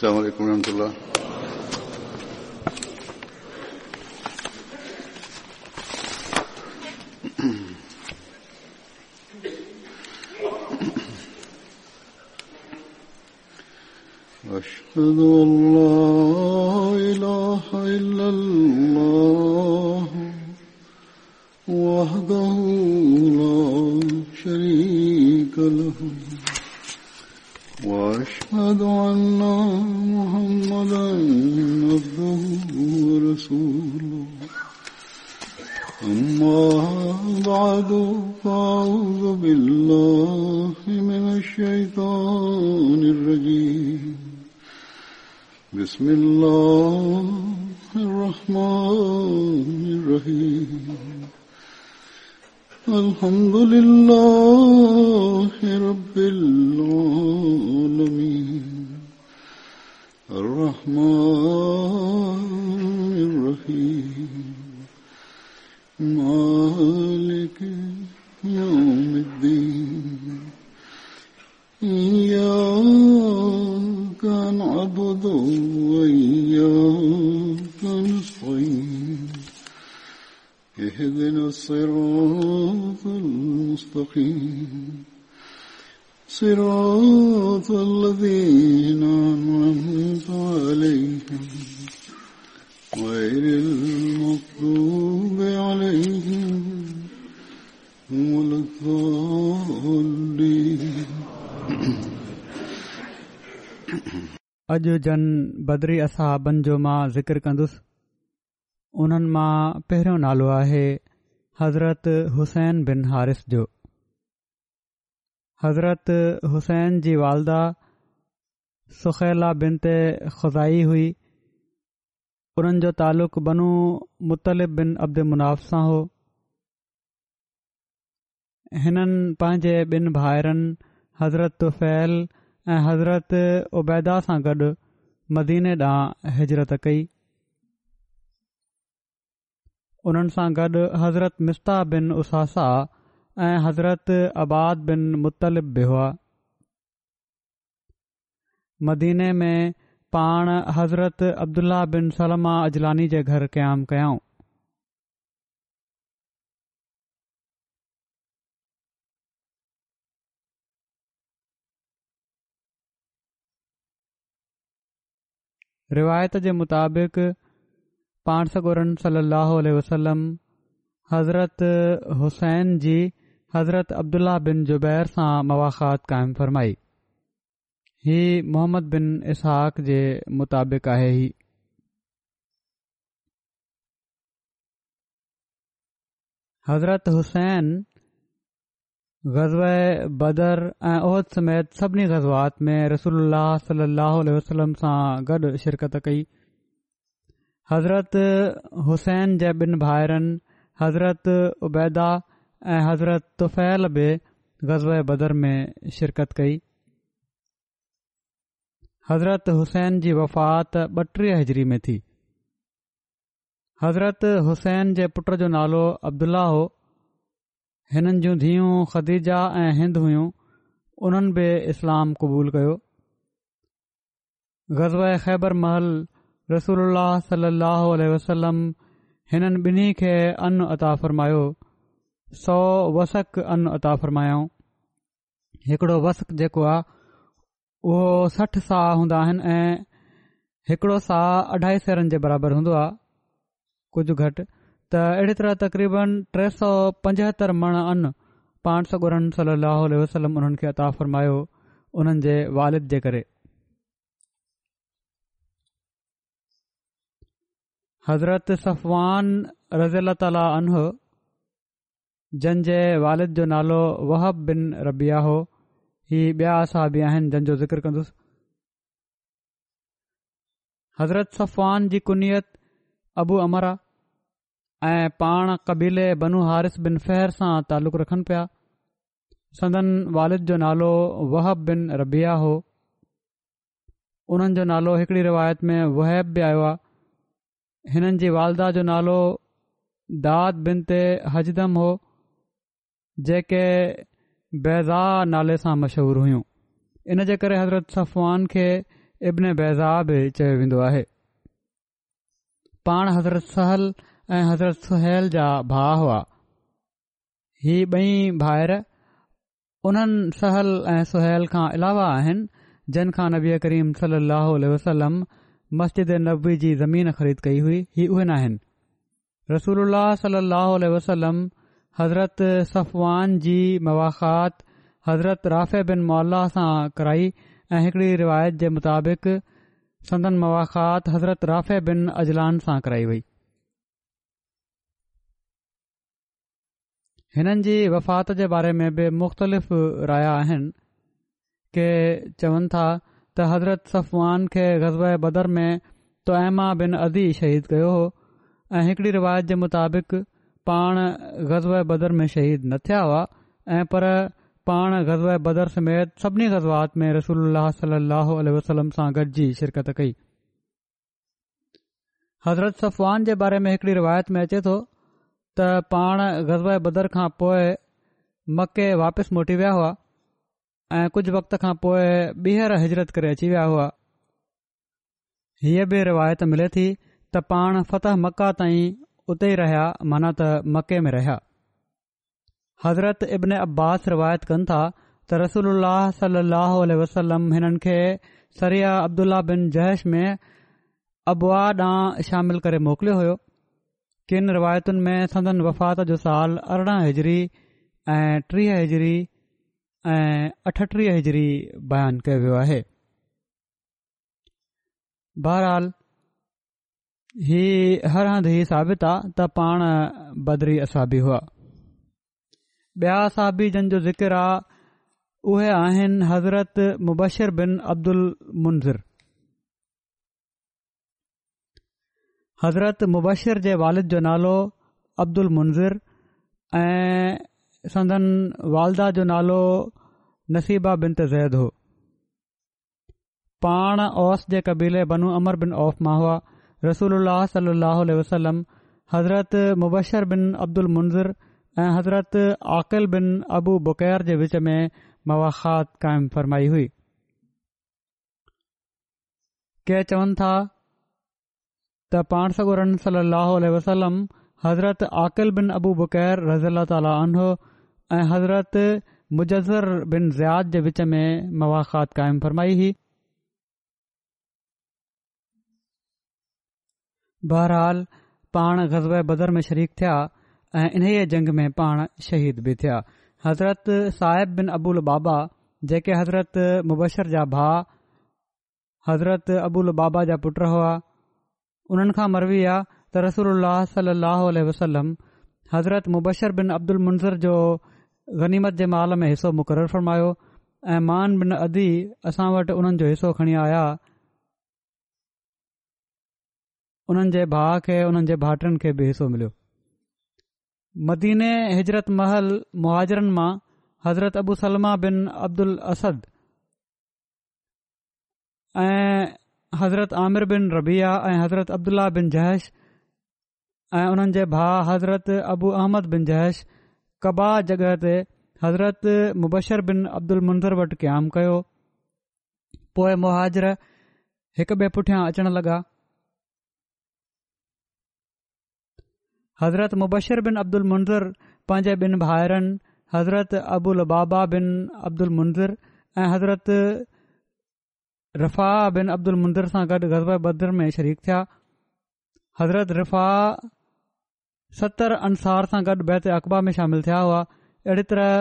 Selamun Aleyküm ve Rahmetullah. أشهد أن अॼु जन बदरी सहाबनि जो मां ज़िक्र कंदुसि उन्हनि मां पहिरियों नालो आहे हज़रत हुसैन बिन हारिस जो हज़रत हुसैन जी वालदा सुखैला बिन ते खुज़ाई हुई उन्हनि जो तालुक़ु बनू मुतलिब बिन अब्द मुनाफ़ सां हो हिननि पंहिंजे ॿिनि भाइरनि हज़रत तुफ़ैल ऐं हज़रत उबैदा सां गॾु मदीने ॾांहुं हिजरत कई उन्हनि सां गॾु हज़रत मिस्ता बिन उसासा ऐं हज़रत आबाद बिन मुतलिब बि हुआ मदीने में पाण हज़रत अब्दुल्ला बिन सलमा अजलानी जे घर क़यामु कयाऊं रिवायत जे मुताबिक़ पाणसोरन सलाहु वसलम हज़रत हुसैन जी हज़रत अब्दुल्ला बिन ज़ुबैर सां मवाखात क़ाइमु फरमाई ही मोहम्मद बिन इसहाक मुताबिक़ आहे ही हज़रत हुसैन ग़ज़ बदर ऐं उहद समेत सभिनी गज़वात में रसोल اللہ वसलम सां गॾु शिरकत कई हज़रत हुसैन जे ॿिनि भाइरनि हज़रत उबैदा ऐं حضرت तुफ़ैल बि ग़ज़ बदर में शिरकत कई हज़रत हुसैन जी वफ़ात ॿटीह हज़िरी में थी हज़रत हुसैन जे पुट जो नालो अब्दुलाह हो हिननि जूं धीअयूं खदीजा ऐं हिंद हुइयूं उन्हनि बि इस्लाम क़बूल कयो ग़ज़ब ख़ैबर महल रसूल सलाहु वसलम हिननि ॿिन्ही खे अनु अता फ़रमायो सौ वसक अनु अता फ़रमायो हिकड़ो वसक जेको आहे उहो सठि सा हूंदा आहिनि ऐं हिकड़ो सा अढाई सेरनि जे बराबरि हूंदो आहे कुझु घटि त अहिड़ी तरह तक़रीबन टे सौ पंजहतरि मण अन पाण सौ ॻोरहन सली लहलम उन्हनि खे अता फरमायो उन्हनि जे वालिद जे करे हज़रत सफ़वान रज़ तालु जे वालिद जो नालो वहब बिन रबिया हो हीउ ॿिया असा बि आहिनि जंहिंजो ज़िक्र कंदुसि हज़रत सफ़वान जी कुनियत अबू अमरा ऐं पाण कबीले बनु हारिस बिन फहर सां तालुक़ रखनि पिया संदन वालिद जो नालो वहब बिन रबिया हो उन्हनि जो नालो हिकिड़ी रिवायत में वहब बि आयो आहे हिननि जी वालदा जो नालो दाद बिन ते हजदम हो जेके बैज़ा नाले सां मशहूरु हुयूं इन जे करे हज़रत सफ़वान खे इब्न बैज़ा बि चयो वेंदो आहे पाण हज़रत सहल ऐं हज़रत सुहैल जा भा हुआ हीअ बई भार उन्हनि सहल ऐं सुहैल खां अलावा आहिनि जिनखां नबी करीम सलह वसलम मस्जिद नबवी जी ज़मीन ख़रीद कई हुई हीउ उहे न आहिनि रसूल सल वसलम हज़रत सफ़वान जी मवाख़ात हज़रत राफ़े बिन मौला सां कराई ऐं हिकड़ी रिवायत जे मुताबिक़ संदन मवाख़ात हज़रत राफ़े बिन अजलान सां कराई वई हिननि जी वफ़ात जे बारे में बि मुख़्तलिफ़ राया आहिनि के चवनि था त हज़रत सफ़वान खे गज़ब बदर में तौमा बिन अदी शहीद कयो हो ऐं हिकड़ी रिवायत जे मुताबिक़ पाण गज़ब बदर में शहीद न थिया हुआ ऐं पर पाण गज़ब बदर समेत सभिनी गज़बात में रसूल सलाहु वसलम सां गॾिजी शिरकत कई हज़रत सफ़वान जे बारे में हिकड़ी रिवायत में अचे थो त पाण ग़ज़ब बदर खां पोइ मके वापसि मोटी विया हुआ ऐं कुझु वक़्त खां पोइ ॿीहर हिजरत करे अची विया हुआ हीअ बि रिवायत मिले थी त पाण फतह मका ताईं उते ई रहिया माना त मके में रहिया हज़रत इब्न अब्बास रिवायत कनि था त रसूल सलाहु वसलम हिननि खे सरिया अब्दुला बिन जयश में अबुवा ॾांहुं शामिलु करे मोकिलियो हुयो किनि रिवायतुनि में संदन वफ़ात जो साल अरिड़हं हिजरी ऐं टीह हिजरी ऐं अठटीह हिजरी बयानु कयो वियो आहे बहरहाल ही हर हंधि ही साबित आहे त पाण बदरी असाबी हुआ ॿिया असाबी जंहिंजो ज़िकर आहे उहे आहिनि हज़रत अब्दुल मुंज़िर हज़रत मुबशिर जे वालिद जो नालो अब्दुल मुंज़िर ऐं संदन वालदा जो नालो नसीबा बिन त ज़ैद हो पाण ओस जे क़बीले बनू अमर बिन औफ़ रसूल उल्ह वसलम हज़रत मुबशर बिन अब्दुल मुंज़िर मुंज़र ऐं हज़रत आक़िल बिन अबू बुकैर जे विच में मवाख़ात क़ाइमु फरमाई हुई के चवनि था त पाण सॻो रन सली वसलम हज़रत आक़िल बिन अबू बुकैर रज़ी अला ताली حضرت ऐं हज़रत मुजज़र बिन ज़ियात जे विच में मवाखात क़ाइमु फरमाई हुई बहरहाल पाण ग़ज़ब बदर में शरीक थिया ऐं इन्हीअ जंग में पाण शहीद बि थिया हज़रत साहिब बिन अबुल बाबा जेके हज़रत मुबशर जा भा हज़रत अबूल बाबा जा पुट हुआ उन्हनि खां मरवी आहे त रसूल अलाह वसलम हज़रत मुबशर बिन अब्दुल मुंज़र जो गनीमत जे माल में हिसो मुक़ररु फरमायो ऐं मान बिन अदी असां वटि उन्हनि जो हिसो खणी आया उन्हनि जे भाउ खे उन्हनि जे भाइटियुनि खे बि हिसो मिलियो मदीने हिजरतमल मुहाजरनि मां हज़रत सलमा बिन अब्दुल असद ऐं हज़रत आमिर बिन रबिया ऐं हज़रत अब्दुला बिन जैश ऐं उन्हनि जे भाउ हज़रत अबु अहमद बिन जैश कबा जॻह ते हज़रत मुबशर बिन अब्दुल मुंज़र वटि क़याम कयो पोइ मुहाजर हिकु ॿिए पुठियां अचणु लॻा हज़रत मुबशर बिन अब्दुल मंज़र पंहिंजे ॿिनि भाइरनि हज़रत अबुल बाबा बिन अब्दुल मंज़र ऐं हज़रत रफ़ा बिन अब्दुल मुंदर सां गॾु ग़ज़ब बदर में शरीक थिया हज़रत रिफ़ा सतरि अंसार सां गॾु बैत अक़बा में शामिल थिया हुआ अहिड़ी तरह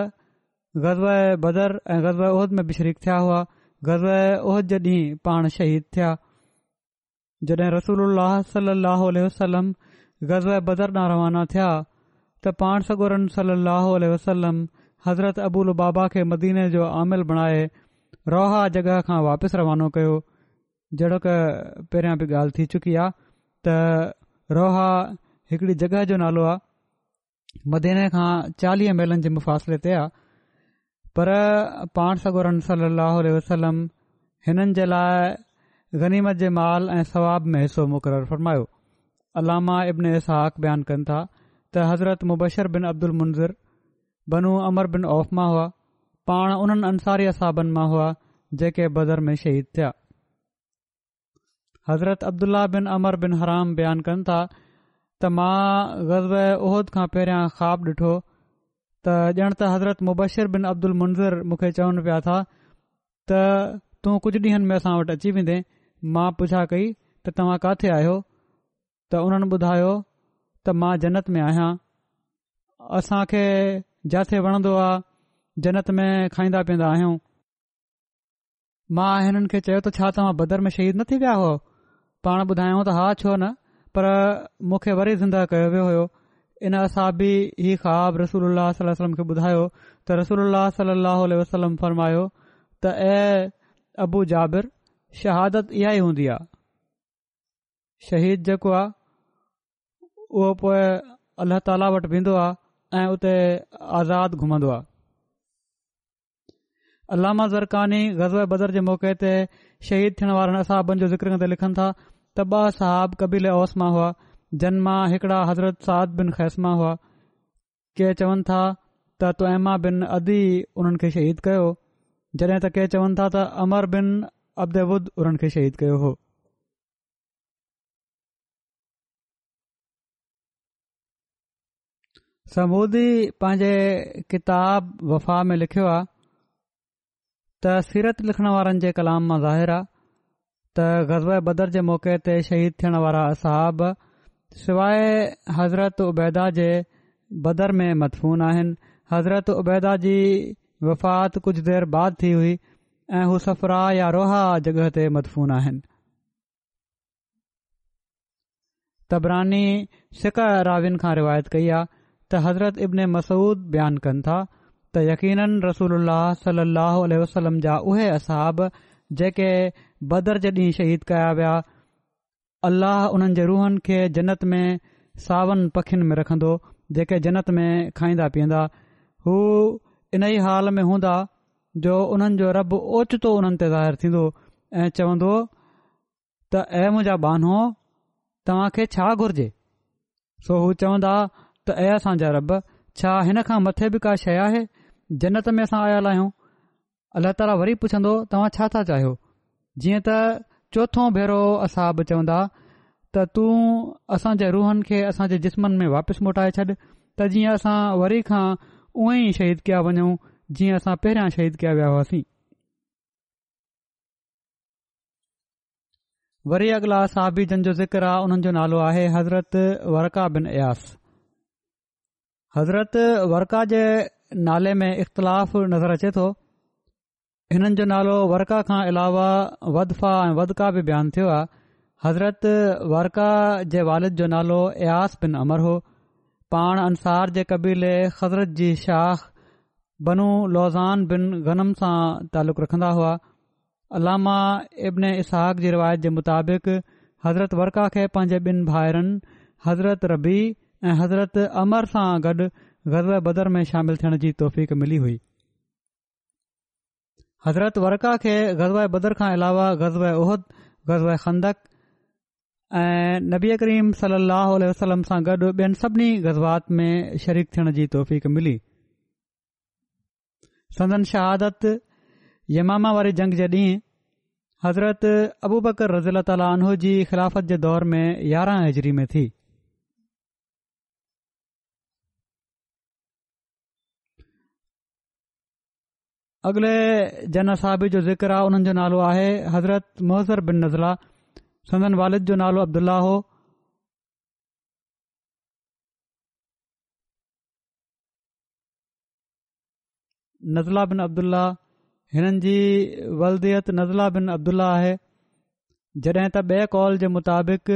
ग़ज़ब बदर ऐं गज़रब में बि शरीक थिया हुआ गज़ब गज़बद जे ॾींहुं पाण शहीद थिया जडे॒ रसूल उल्हल वसलम ग़ज़ब बदर न रवाना थिया त पाण सगोरन सली लाहु वसलम हज़रत अबूल बाबा खे मदीने जो आमिल बणाए रोहा जॻह खां वापसि रवानो कयो जहिड़ो क पहिरियां बि ॻाल्हि थी चुकी आहे त रओहा हिकड़ी जॻह जो नालो आहे मदीने खां चालीह मेलनि जे मुफ़ासिले ते आहे पर पाण सगोरन सली अलाह वसलम हिननि जे लाइ गनीमत जे माल ऐं सवाब में हिसो मुक़ररु फ़र्मायो अलामा इब्न इसहाक बयानु कनि था त हज़रत मुबशर बिन अब्दुल मुंज़िर बनू अमर बिन औफ़ा हुआ पाण उन्हनि अंसारी असाबनि मां हुआ जेके बदर में शहीद थिया हज़रत अब्दुल्ला बिन अमर बिन हराम बयानु कनि था त मां ग़ज़ब उहिद खां पहिरियां ख़्वाब ॾिठो त ॼण त हज़रत मुबशिर बिन अब्दुल मुंज़िर मूंखे चवनि पिया था त तूं कुझु ॾींहनि में असां वटि अची वेंदे मां पुछा कई त तव्हां काथे आहियो त उन्हनि ॿुधायो त मां जन्नत में आहियां असांखे जिथे वणंदो आहे जनत में खाईंदा पीअंदा आहियूं मां हिननि खे चयो त छा तव्हां बदर में शहीद न थी विया हुओ पाण ॿुधायो त हा छो न पर मूंखे वरी ज़िंदह कयो वियो हो इन हिसाबी ही ख़्वाबु रसोल अलाहम खे ॿुधायो त रसूल अल्लाहलम फरमायो त ऐ अबू जाबिर शहादत इहा ई हूंदी आहे शहीद जेको आहे उहो पोइ अल्ला ताला वटि वेंदो आहे ऐं उते आज़ादु घुमंदो आहे अलामा ज़रकानी गज़ब बदर जे मौक़े ते शहीद थियण वारनि असहाबनि जो ज़िक्र कंदे लिखनि था त ॿ साहब कबील ओसमा हुआ जन मां हिकिड़ा हज़रत साद बिन खैस्मा हुआ के चवनि था त तोइमा बिन अदी उन्हनि खे शहीद कयो जॾहिं त के चवनि था त अमर बिन अब्द बुद उन्हनि खे शहीद कयो हो समूदी पंहिंजे किताब वफ़ा में लिखियो आहे त सीरत लिखण वारनि जे कलाम मां ज़ाहिर आहे त ग़ज़ब बदर जे मौक़े ते शहीद थियण वारा सहाब सवाइ हज़रत उबैदा जे बदर में मदफ़ून आहिनि हज़रत उबैदा जी वफ़ात कुझु देर बाद थी हुई ऐं हू सफ़रा या रोहा जॻह ते मदफ़ून आहिनि तबरानी सिक राविन खां रिवायत कई आहे त हज़रत इब्न मसूद बयानु कनि था त यकीन रसूल अल्ला सलाहु उल वसलम जा उहे असहब जेके बदर जे ॾींहुं शहीद कया विया अल्लाह उन्हनि जे रूहनि खे जनत में सावन पखियुनि में रखंदो जेके जन्नत में खाईंदा पीअंदा हू इन ई हाल में हूंदा जो हुननि जो रब ओचितो उन्हनि ते ज़ाहिरु थींदो ऐं चवंदो त ऐं मुंहिंजा बानो तव्हां खे छा घुर्जे सो हू चवंदा त ऐं असांजा रब छा हिन खां मथे बि का शइ आहे जन्नत में असां आयल आहियूं अल्ला ताला वरी पुछंदो तव्हां छा था चाहियो जीअं त चोथो भेरो असाब चवंदा त तू असां जे रूहन खे असां जे जिस्मनि में वापसि मोटाए छॾ त जीअं असां वरी खां उ ई शहीद कया वञू जीअं असां पहिरियां शहीद कया विया हुआसीं वरी अगला जन जो ज़िक्र आहे हुननि जो नालो आहे हज़रत वरका बिन अयास हज़रत वर्का जे नाले में इख़्तिलाफ़ नज़र अचे थो हिननि जो नालो वर्का खां अलावा वदफ़ा ऐं वदका बि बयानु थियो आहे हज़रत वरका जे वालिद जो नालो अयास बिन अमर हो पाण अंसार जे क़बीले हज़रत जी शाख़ बनू लोज़ान बिन ग़नम सां तालुक़ु रखंदा हुआ अलामा इब्न इसहाक़ जी रिवायत जे मुताबिक़ हज़रत वर्का खे पंहिंजे ॿिनि भाइरनि हज़रत रबी ऐं हज़रत अमर सां गॾु गज़ब बदर में शामिल थियण जी तौफ़ीक़ मिली हुई हज़रत वरका खे गज़ब बदर खां अलावा गज़ब उहद गज़ब खंदक ऐं नबी करीम सलाहु वसलम सां गॾु ॿियनि सभिनी गज़बात में शरीक थियण जी तौफ़ीक़ मिली संदन शहादत यमामा वारी जंग जे ॾींहुं हज़रत अबूबकर रज़ील्तालनो जी ख़िलाफ़त जे दौर में यारहां हज़री में थी अॻिले जन साहिब जो ज़िक्र हुननि जो नालो आहे हज़रत मुहज़र बिन नज़ला संदन वालिद जो नालो अब्दुल्ल्ल्ल्ल्ल्ला हो नज़ला बिन अब्दुल्ल्ल्ल्ल्ल्ला हिननि जी वलदीअत नज़ला बिन अब्दुल्ल्ल्ल्ल्ला आहे जॾहिं त ॿिए कॉल जे मुताबिक़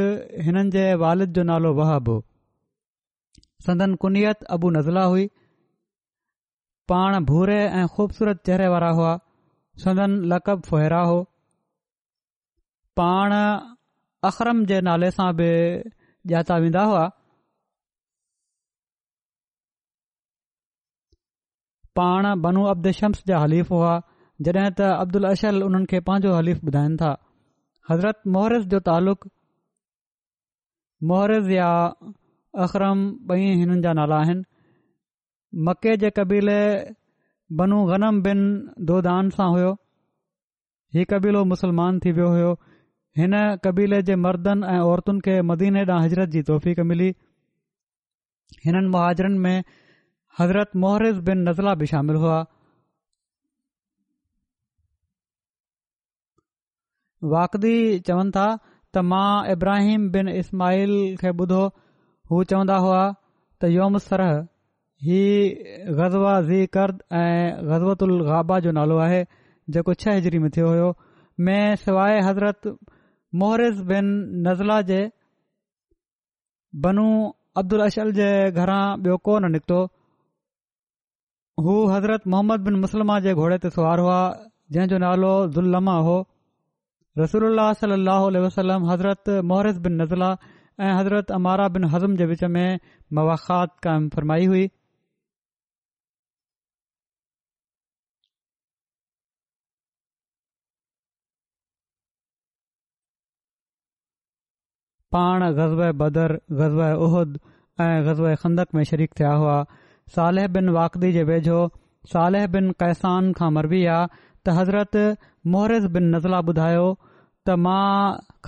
हिननि जे वालिद जो नालो वहाब हो संदन कुनियत अबू नज़ला हुई पाण भूरे ऐं ख़ूबसूरत चेहरे वारा हुआ सुंदन लक़ब फुहिरा हो पाण अखरम जे नाले सां बि ॼाता वेंदा हुआ पाण बनू अब्द शम्स जा हलीफ़ हुआ जॾहिं त अब्दुल अशल उन्हनि खे पंहिंजो हलीफ़ ॿुधाइनि था हज़रत मोहरज़ जो तालुक मोहरज़ या अखरम ॿई हिननि जा नाला आहिनि मके जे कबीले बनू गनम बिन दोदान सां हुयो हीउ कबीलो मुसलमान थी वियो हुयो हिन कबीले जे मर्दनि ऐं औरतुनि खे मदीने ॾांहुं हज़रत जी तौफ़ मिली हिननि मुहाजरनि में हज़रत मुहरिज़ बिन नज़ला बि शामिल हुआ वाकदी चवनि था त मां इब्राहिम बिन इस्माइल खे ॿुधो हू चवंदा हुआ त योम सरह ही غزوہ ऐं ग़ज़बतल गाबा जो नालो आहे जेको छह हिजरी में थियो हुयो में सवाइ हज़रत मोहरज़ बिन नज़ला जे बनू अब्दुल अशल जे घरां ॿियो को न निकितो हू हज़रत मोहम्मद बिन मुस्लमा जे घोड़े ते सवार हुआ जंहिं नालो ज़ुल्म हो रसूल सलाहु वसलम हज़रत मोहरज़ बिन नज़ला हज़रत अमारा बिन हज़म जे وچ में मवाख़ात قائم फरमाई हुई पाण गज़ब बदर गज़ब उहद ऐं गज़ब खंदक में शरीक थिया हुआ साले बिन वाकदी जे वेझो साले बिन कैसान खां मरबी विया त हज़रत मुहरज़ बिन नज़ला ॿुधायो त मां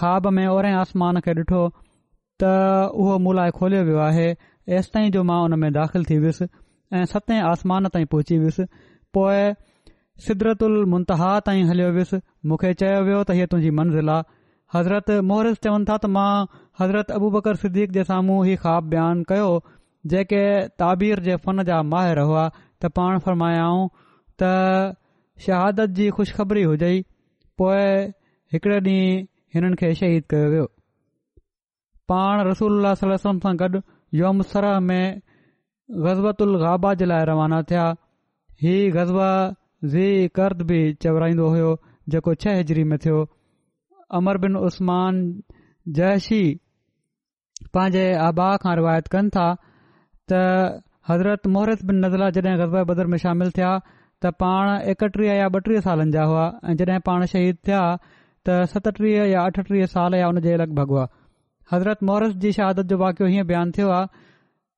ख्वाब में ओड़े आसमान खे ॾिठो त उहो मुलाय खोलियो वियो आहे ऐसि ताईं जो मां उन में दाख़िल थी वियुसि ऐं सते आसमान ताईं पहुची वियुसि पोए शिदरत उल मुंतहा ताईं हलियो वियुसि मूंखे चयो वियो त हीअ तुंहिंजी मंज़िल आहे हज़रत मोहरस चवनि था त मां हज़रत अबू बकर सिद्दीक़ जे साम्हूं हीउ ख़्वाब बयानु कयो जेके ताबीर जे फन जा माहिर हुआ त पाण फरमायाऊं त शहादत जी ख़ुशख़बरी हुजईं पोएं हिकड़े ॾींहुं हिननि खे शहीद कयो वियो पाण रसूल सां गॾु योमसराह में ग़ज़बतल गाबा जे लाइ रवाना थिया ही ग़ज़बी करद बि चवराईंदो हुयो जेको छह हिजरी में थियो अमर बिन उस्मान जयशी पंहिंजे आबाह खां रिवायत कनि था त हज़रत मोहरत बिन नज़ला जॾहिं गज़बे बदर में शामिल थिया त पाण एकटीह या ॿटीह सालनि जा हुआ ऐं जॾहिं पाण शहीद थिया त सतटीह या अठटीह साल या हुनजे लॻभॻि हुआ हज़रत मोहरत जी शहादत जो वाकियो हीअं बयानु थियो आहे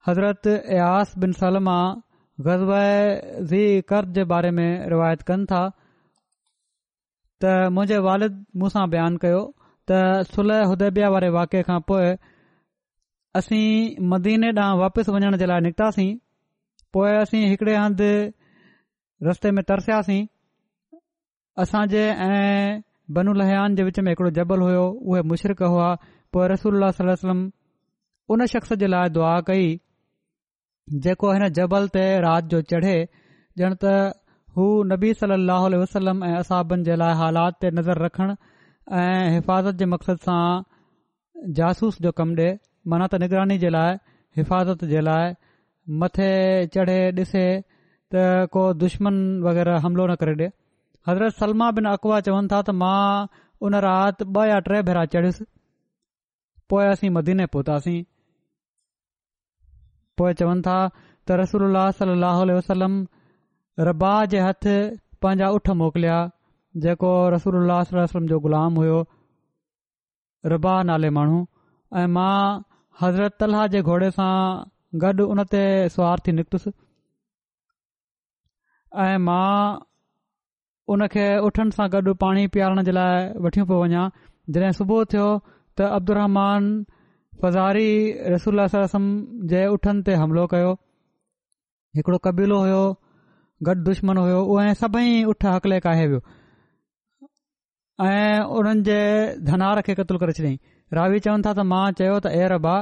हज़रत अयास बिन सलमा ग़ज़बी कर्ज़ जे बारे में रिवायत कनि था त मुंहिंजे वालिद मूंसां बयानु कयो त सुलह उदेबिया वारे वाकिए खां पोइ असीं मदीने ॾांहुं वापसि वञण जे लाइ निकितासीं पोइ असीं हिकिड़े हंधि रस्ते में तरसियासीं असांजे ऐं लहान जे विच में हिकिड़ो जबल हुयो उहे मुशरक़ हुआ पोइ रसूल वलम उन शख़्स जे लाइ दुआ कई जेको हिन जबल ते राति जो चढ़े ॼण त हू नबी सली वसलम ऐं असाबनि जे लाइ हालात ते नज़र रखण ऐं हिफ़ाज़त जे मक़सद सां जासूस जो कमु ॾे माना त निगरानी जे लाइ हिफ़ाज़त जे लाइ मथे चढ़े ॾिसे त को दुश्मन वग़ैरह हमिलो न करे ॾिए हज़रत सलमा बिन अकवा चवनि था त मां उन राति ॿ या टे भेरा चढ़ियुसि पोए असीं मदीने पहुतासीं पोइ चवनि था त रसूल सलाह वसलम रबा जे हथ पंहिंजा उठ मोकिलिया जेको रसोल्लास सलम जो ग़ुलाम हुयो रबा नाले माण्हू ऐं मां हज़रत तलाह जे घोड़े सां गॾु उन ते सुवारु थी निकितुसि ऐं मां उनखे उठनि सां गॾु पाणी पीआरण जे लाइ वठी पियो वञा जॾहिं सुबुह थियो त अब्दुहमान फज़ारी रसूल रसम जे उठनि ते हमिलो कयो हिकिड़ो कबीलो हुयो गॾु दुश्मन हुयो उहे सभई उठ हकलेकाए वियो ऐं उन्हनि जे धनार खे क़तलु करे छॾियईं रावी चवनि था त मां चयो त ए अरब आ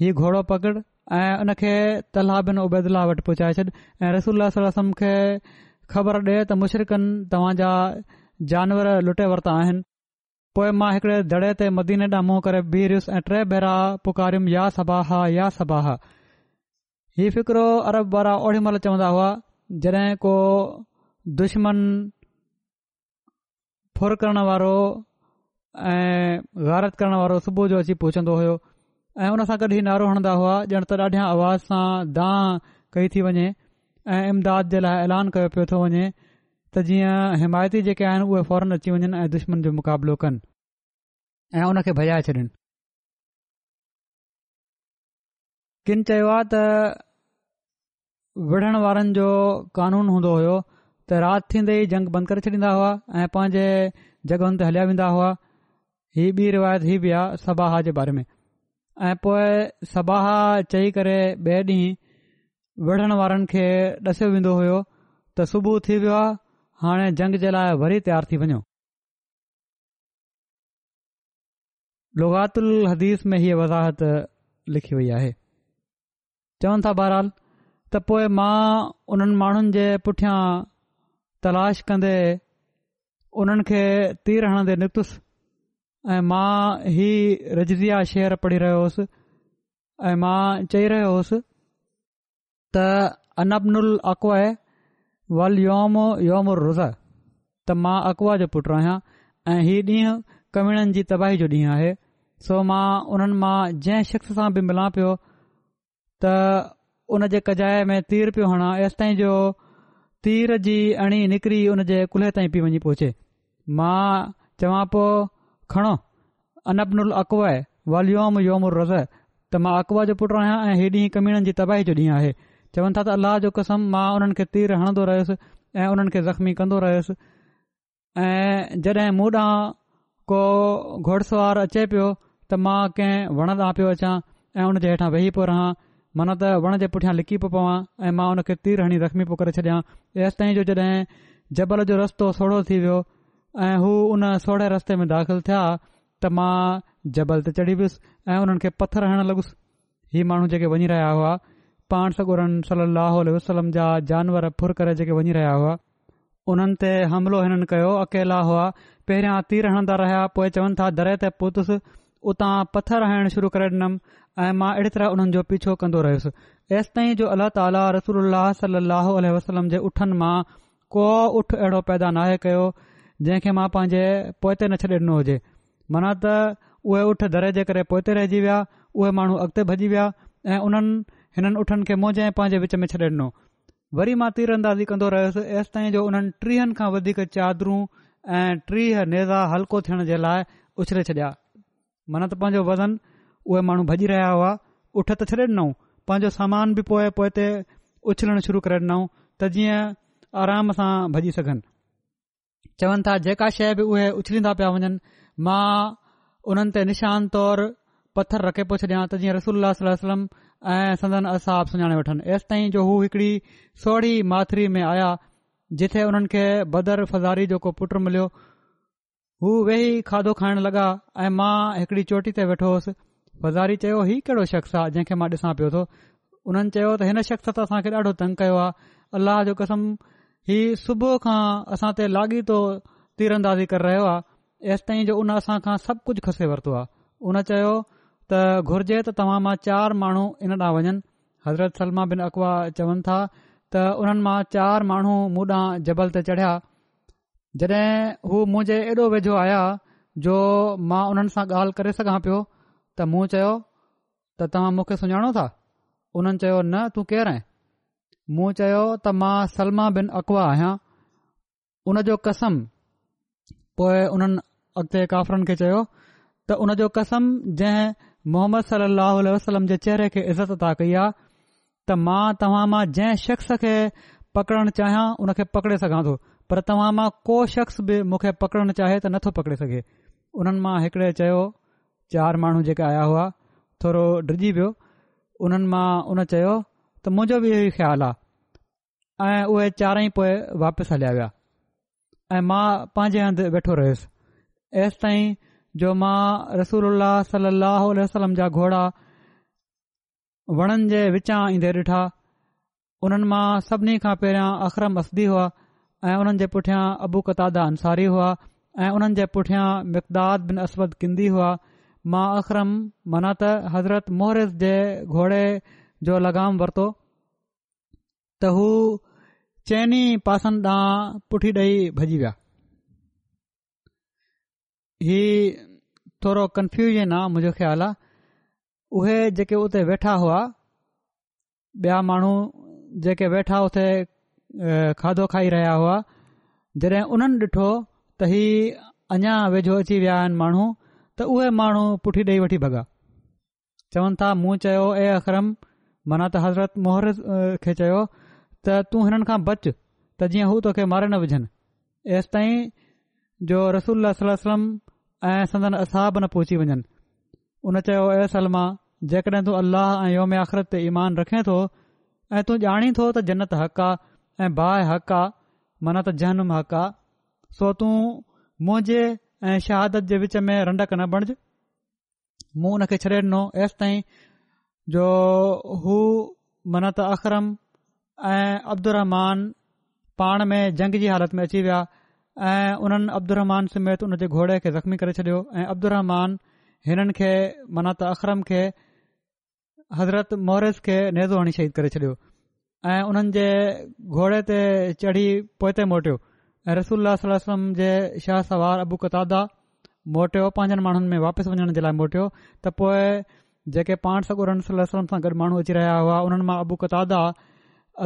हीउ घोड़ो पकिड़ि ऐं उन खे तला बिन उबेदला वटि पहुचाए छॾ ऐं रसूल रसम खे ख़बर ॾे त मुशरिक़नि तव्हां जानवर लुटे वरिता आहिनि पोइ मां हिकड़े दड़े ते मदीने ॾां मुंहं करे बिहरियुसि ऐं टे भेरा पुकारियुमि या सभा या सभा हीउ फ़िकिरो अरब वारा ओड़ी महिल चवंदा हुआ जॾहिं को दुश्मन फुर करण वारो ऐं गारत करणु वारो सुबुह जो अची पहुचंदो हुयो ऐं हुन सां गॾु हीउ नारो हणंदा हुआ ॼण त ॾाढियां आवाज़ सां दां कई थी वञे ऐं इमदाद जे लाइ ऐलान कयो पियो थो वञे त जीअं हिमायती जेके आहिनि उहे फौरन अची वञनि ऐं दुश्मन जो मुक़ाबिलो कनि ऐं उन खे भॼाए किन चयो आहे विढ़नि वारनि जो कानून हूंदो हुयो त राति थींदे ई जंग बंदि करे छॾींदा हुआ ऐं पंहिंजे जॻहियुनि ते हलिया वेंदा हुआ हीअ ॿी रिवायत हीअ बि आहे सभाह जे बारे में ऐं पोए सभाह चई करे ॿिए ॾींहुं विढ़ण वारनि खे ॾसियो वेंदो हुयो त सुबुह थी वियो आहे हाणे जंग जे लाइ वरी तयारु थी वञो लुगातल हदीस में हीअ वज़ाहत लिखी वई आहे चवनि था त पोइ मां उन्हनि माण्हुनि जे पुठियां तलाश कंदे उन्हनि खे तीर हणंदे निकितुसि ऐं मां ही रजज़िया शेर पढ़ी रहियो हुउसि ऐं मां चई रहियो त अनबनुल अकुआ वल योम योम रुज़ा त मां अकवा जो पुटु आहियां ऐं हीअ ॾींहुं कवीणनि जी तबाही जो ॾींहुं आहे सो मां उन्हनि मां जंहिं शख़्स सां बि मिलां पियो त उन जे कजाइ में तीर पियो हणां एसिताईं जो तीर जी अणी निकिरी उनजे कुल्हे ताईं पई वञी पहुचे मां चवां पियो खणो अनबनुल अकवाए वॉयोम योमुर रस त मां अकुआ जो पुटु आहियां ऐं हे ॾींहुं कमीणनि जी तबाही जो ॾींहुं आहे चवनि था त अलाह जो कसम मां उन्हनि खे तीर हणंदो रहियुसि ऐं उन्हनि खे ज़ख़्मी कंदो रहियुसि ऐं जॾहिं मूं ॾांहुं को घुड़सवारु अचे पियो त मां कंहिं वणंदा पियो अचां ऐं उन जे हेठां वेही पियो रहां मन त वण जे पुठियां लिकी पियो पवां ऐं मां उन खे तीर हणी रख्मी पियो करे छॾियां एसि ताईं जो जॾहिं जबल जो रस्तो सोढ़ो थी वियो ऐं हू उन सोढ़े रस्ते में दाख़िल थिया त मां जबल ते चढ़ी वियुसि ऐं हुननि खे पथर हणण लॻुसि ही माण्हू जेके वञी रहिया हुआ पाण सगुरनि सली लाही वसलम जा जानवर फुर करे जेके वञी रहिया हुआ हुननि ते हमिलो हिननि कयो अकेला हुआ पहिरियां तीर हणंदा रहिया पोइ चवनि था दरिया ते पहुतुसि उतां पथर हणण शुरू करे ॾिनमि ऐं मां अहिड़ी तरह उन्हनि जो पीछो कंदो रहियोसि तेसि ताईं जो अलाह ताला रसूल वसलम जे उठनि मां को उठ अहिड़ो पैदा न कयो जंहिंखे मां पंहिंजे पोएं न छॾे ॾिनो हुजे मना त उहे उठ दर जे करे पोइ रहिजी विया उहे माण्हू अॻिते भॼी विया ऐं उन्हनि हिननि उठनि खे पंहिंजे विच में छ्ॾे ॾिनो वरी मां तीर अंदाज़ी कंदो रहियोसि ऐसि ताईं जो हुननि टीहनि खां वधीक चादरूं ऐं टीह नेज़ा हल्को थियण जे लाइ उछले छॾिया मन त पंहिंजो वज़न उहे माण्हू भॼी रहिया हुआ उठ त छॾे ॾिनऊं पंहिंजो सामान बि पोए ते उछलण शुरू करे ॾिनऊं त जीअं आराम सां भॼी सघनि चवनि था जेका शइ बि उहे उछलींदा पिया वञनि मां उन्हनि ते निशान तौर पथर रखे पियो छॾियां त जीअं रसूल वसलम ऐं सदन असाब सुञाणे वठनि एसि ताईं जो हू हिकड़ी सोढ़ी माथिरी में आया जिथे हुननि खे बदर फज़ारी जो को पुटु मिलियो हू वेही खाधो खाइण लॻा ऐ मां हिकड़ी चोटी ते वेठो होसि वज़ारी चयो हीउ कहिड़ो शख़्स आहे जंहिंखे मां ॾिसां पियो थो उन्हनि चयो त हिन शख़्स त असां ॾाढो तंग कयो आहे अलाह जो कसम हीउ सुबुह खां असां ते लाॻीतो तीर अंदाज़ी करे रहियो आहे ऐसि ताईं जो उन असां खां सभु कुझु खसे वरितो आहे उन चयो त घुर्जे त तव्हां मां चार माण्हू हिन ॾांहुं वञनि हज़रत सलमा बिन अकवा चवनि था त उन्हनि मां चार माण्हू मूं जबल ते चढ़िया जॾहिं हू मुंहिंजे ऐॾो वेझो आया जो मां उन्हनि सां ॻाल्हि करे सघां पियो त मूं चयो त तव्हां मूंखे सुञाणो था उन्हनि चयो न तूं केरु आहीं मूं चयो त मां सलमा बिन अकवा आहियां उन जो कसम पोइ उन्हनि अॻिते काफरनि खे चयो त हुन जो कसम जंहिं मोहम्मद सलाहु वसलम जे चहिरे खे इज़त अदा कई आहे त मां तव्हां मां जंहिं शख़्स खे पकड़णु चाहियां उन खे पकड़े सघां थो पर तव्हां मां को शख़्स बि मूंखे पकड़णु चाहे त नथो पकिड़े सघे उन्हनि मां हिकड़े चयो चार माण्हू जेके आया हुआ थोरो डिॼी वियो उन्हनि मां उन चयो त मुंहिंजो बि इहे ख़्यालु आहे ऐ उहे चारई पोएं वापसि हलिया विया मां पंहिंजे हंधु वेठो रहियुसि ऐस ताईं जो मां रसूल वसलम जा घोड़ा वणनि जे विचां ईंदे डिठा हुननि मां सभिनी खां पहिरियां अखरम असदी हुआ ऐं हुननि जे पुठियां अबू कतादा अंसारी हुआ ऐं उन्हनि जे पुठियां मक़दाद बिन किंदी हुआ मां अख़रम माना त हज़रत मोहरत जे घोड़े जो लगाम वरितो त हू चइनि पासनि ॾांहुं पुठी ॾेई भॼी विया इहा थोरो कंफ्यूजन आहे मुंहिंजो ख़्याल आहे उहे जेके उते वेठा हुआ ॿिया माण्हू जेके वेठा उते खाधो खाई रहिया हुआ जॾहिं उन्हनि ॾिठो त ही अञा वेझो अची विया आहिनि माण्हू त उहे माण्हू पुठी ॾेई वठी भॻा चवनि था मूं चयो अख़रम मन त हज़रत मोहर खे चयो त तू हिननि खां बच त जीअं हू तोखे मारे न विझनि ऐसि ताईं जो रसूल वलम ऐं संदन असाब न पहुची वञनि उन चयो सलमा जेकॾहिं तू अलाह ऐं योम आख़िरत ते ईमान रखे थो ऐं तू ॼाणी थो त जन्नत हक़ आहे ऐं भाउ हक़ु आहे माना त जनमु हक़ु आहे सो तूं मुंहिंजे ऐं शहादत जे विच में रंडक न बणिज मूं हुन खे छ्ॾे ॾिनो एसि ताईं जो हू मनात अखरम ऐं अब्दुल रहमान पाण में जंग जी हालत में अची विया ऐं उन्हनि अब्दुलरमान समेत हुन जे घोड़े खे ज़ख़्मी करे छॾियो ऐं अब्दुलर रहमान हिननि खे मना त अख़रम खे हज़रत मोहर खे नेज़ुवाणी शहीद करे छॾियो ऐं उन्हनि घोड़े ते चढ़ी पोइ ते मोटियो ऐं रसूल वलमे शाह सवार अबू कतादा मोटियो पंजनि माण्हुनि में वापसि वञण जे लाइ मोटियो त पोइ जेके पाण सखरम सां गॾु माण्हू अची रहिया हुआ उन्हनि मां अबू कतादा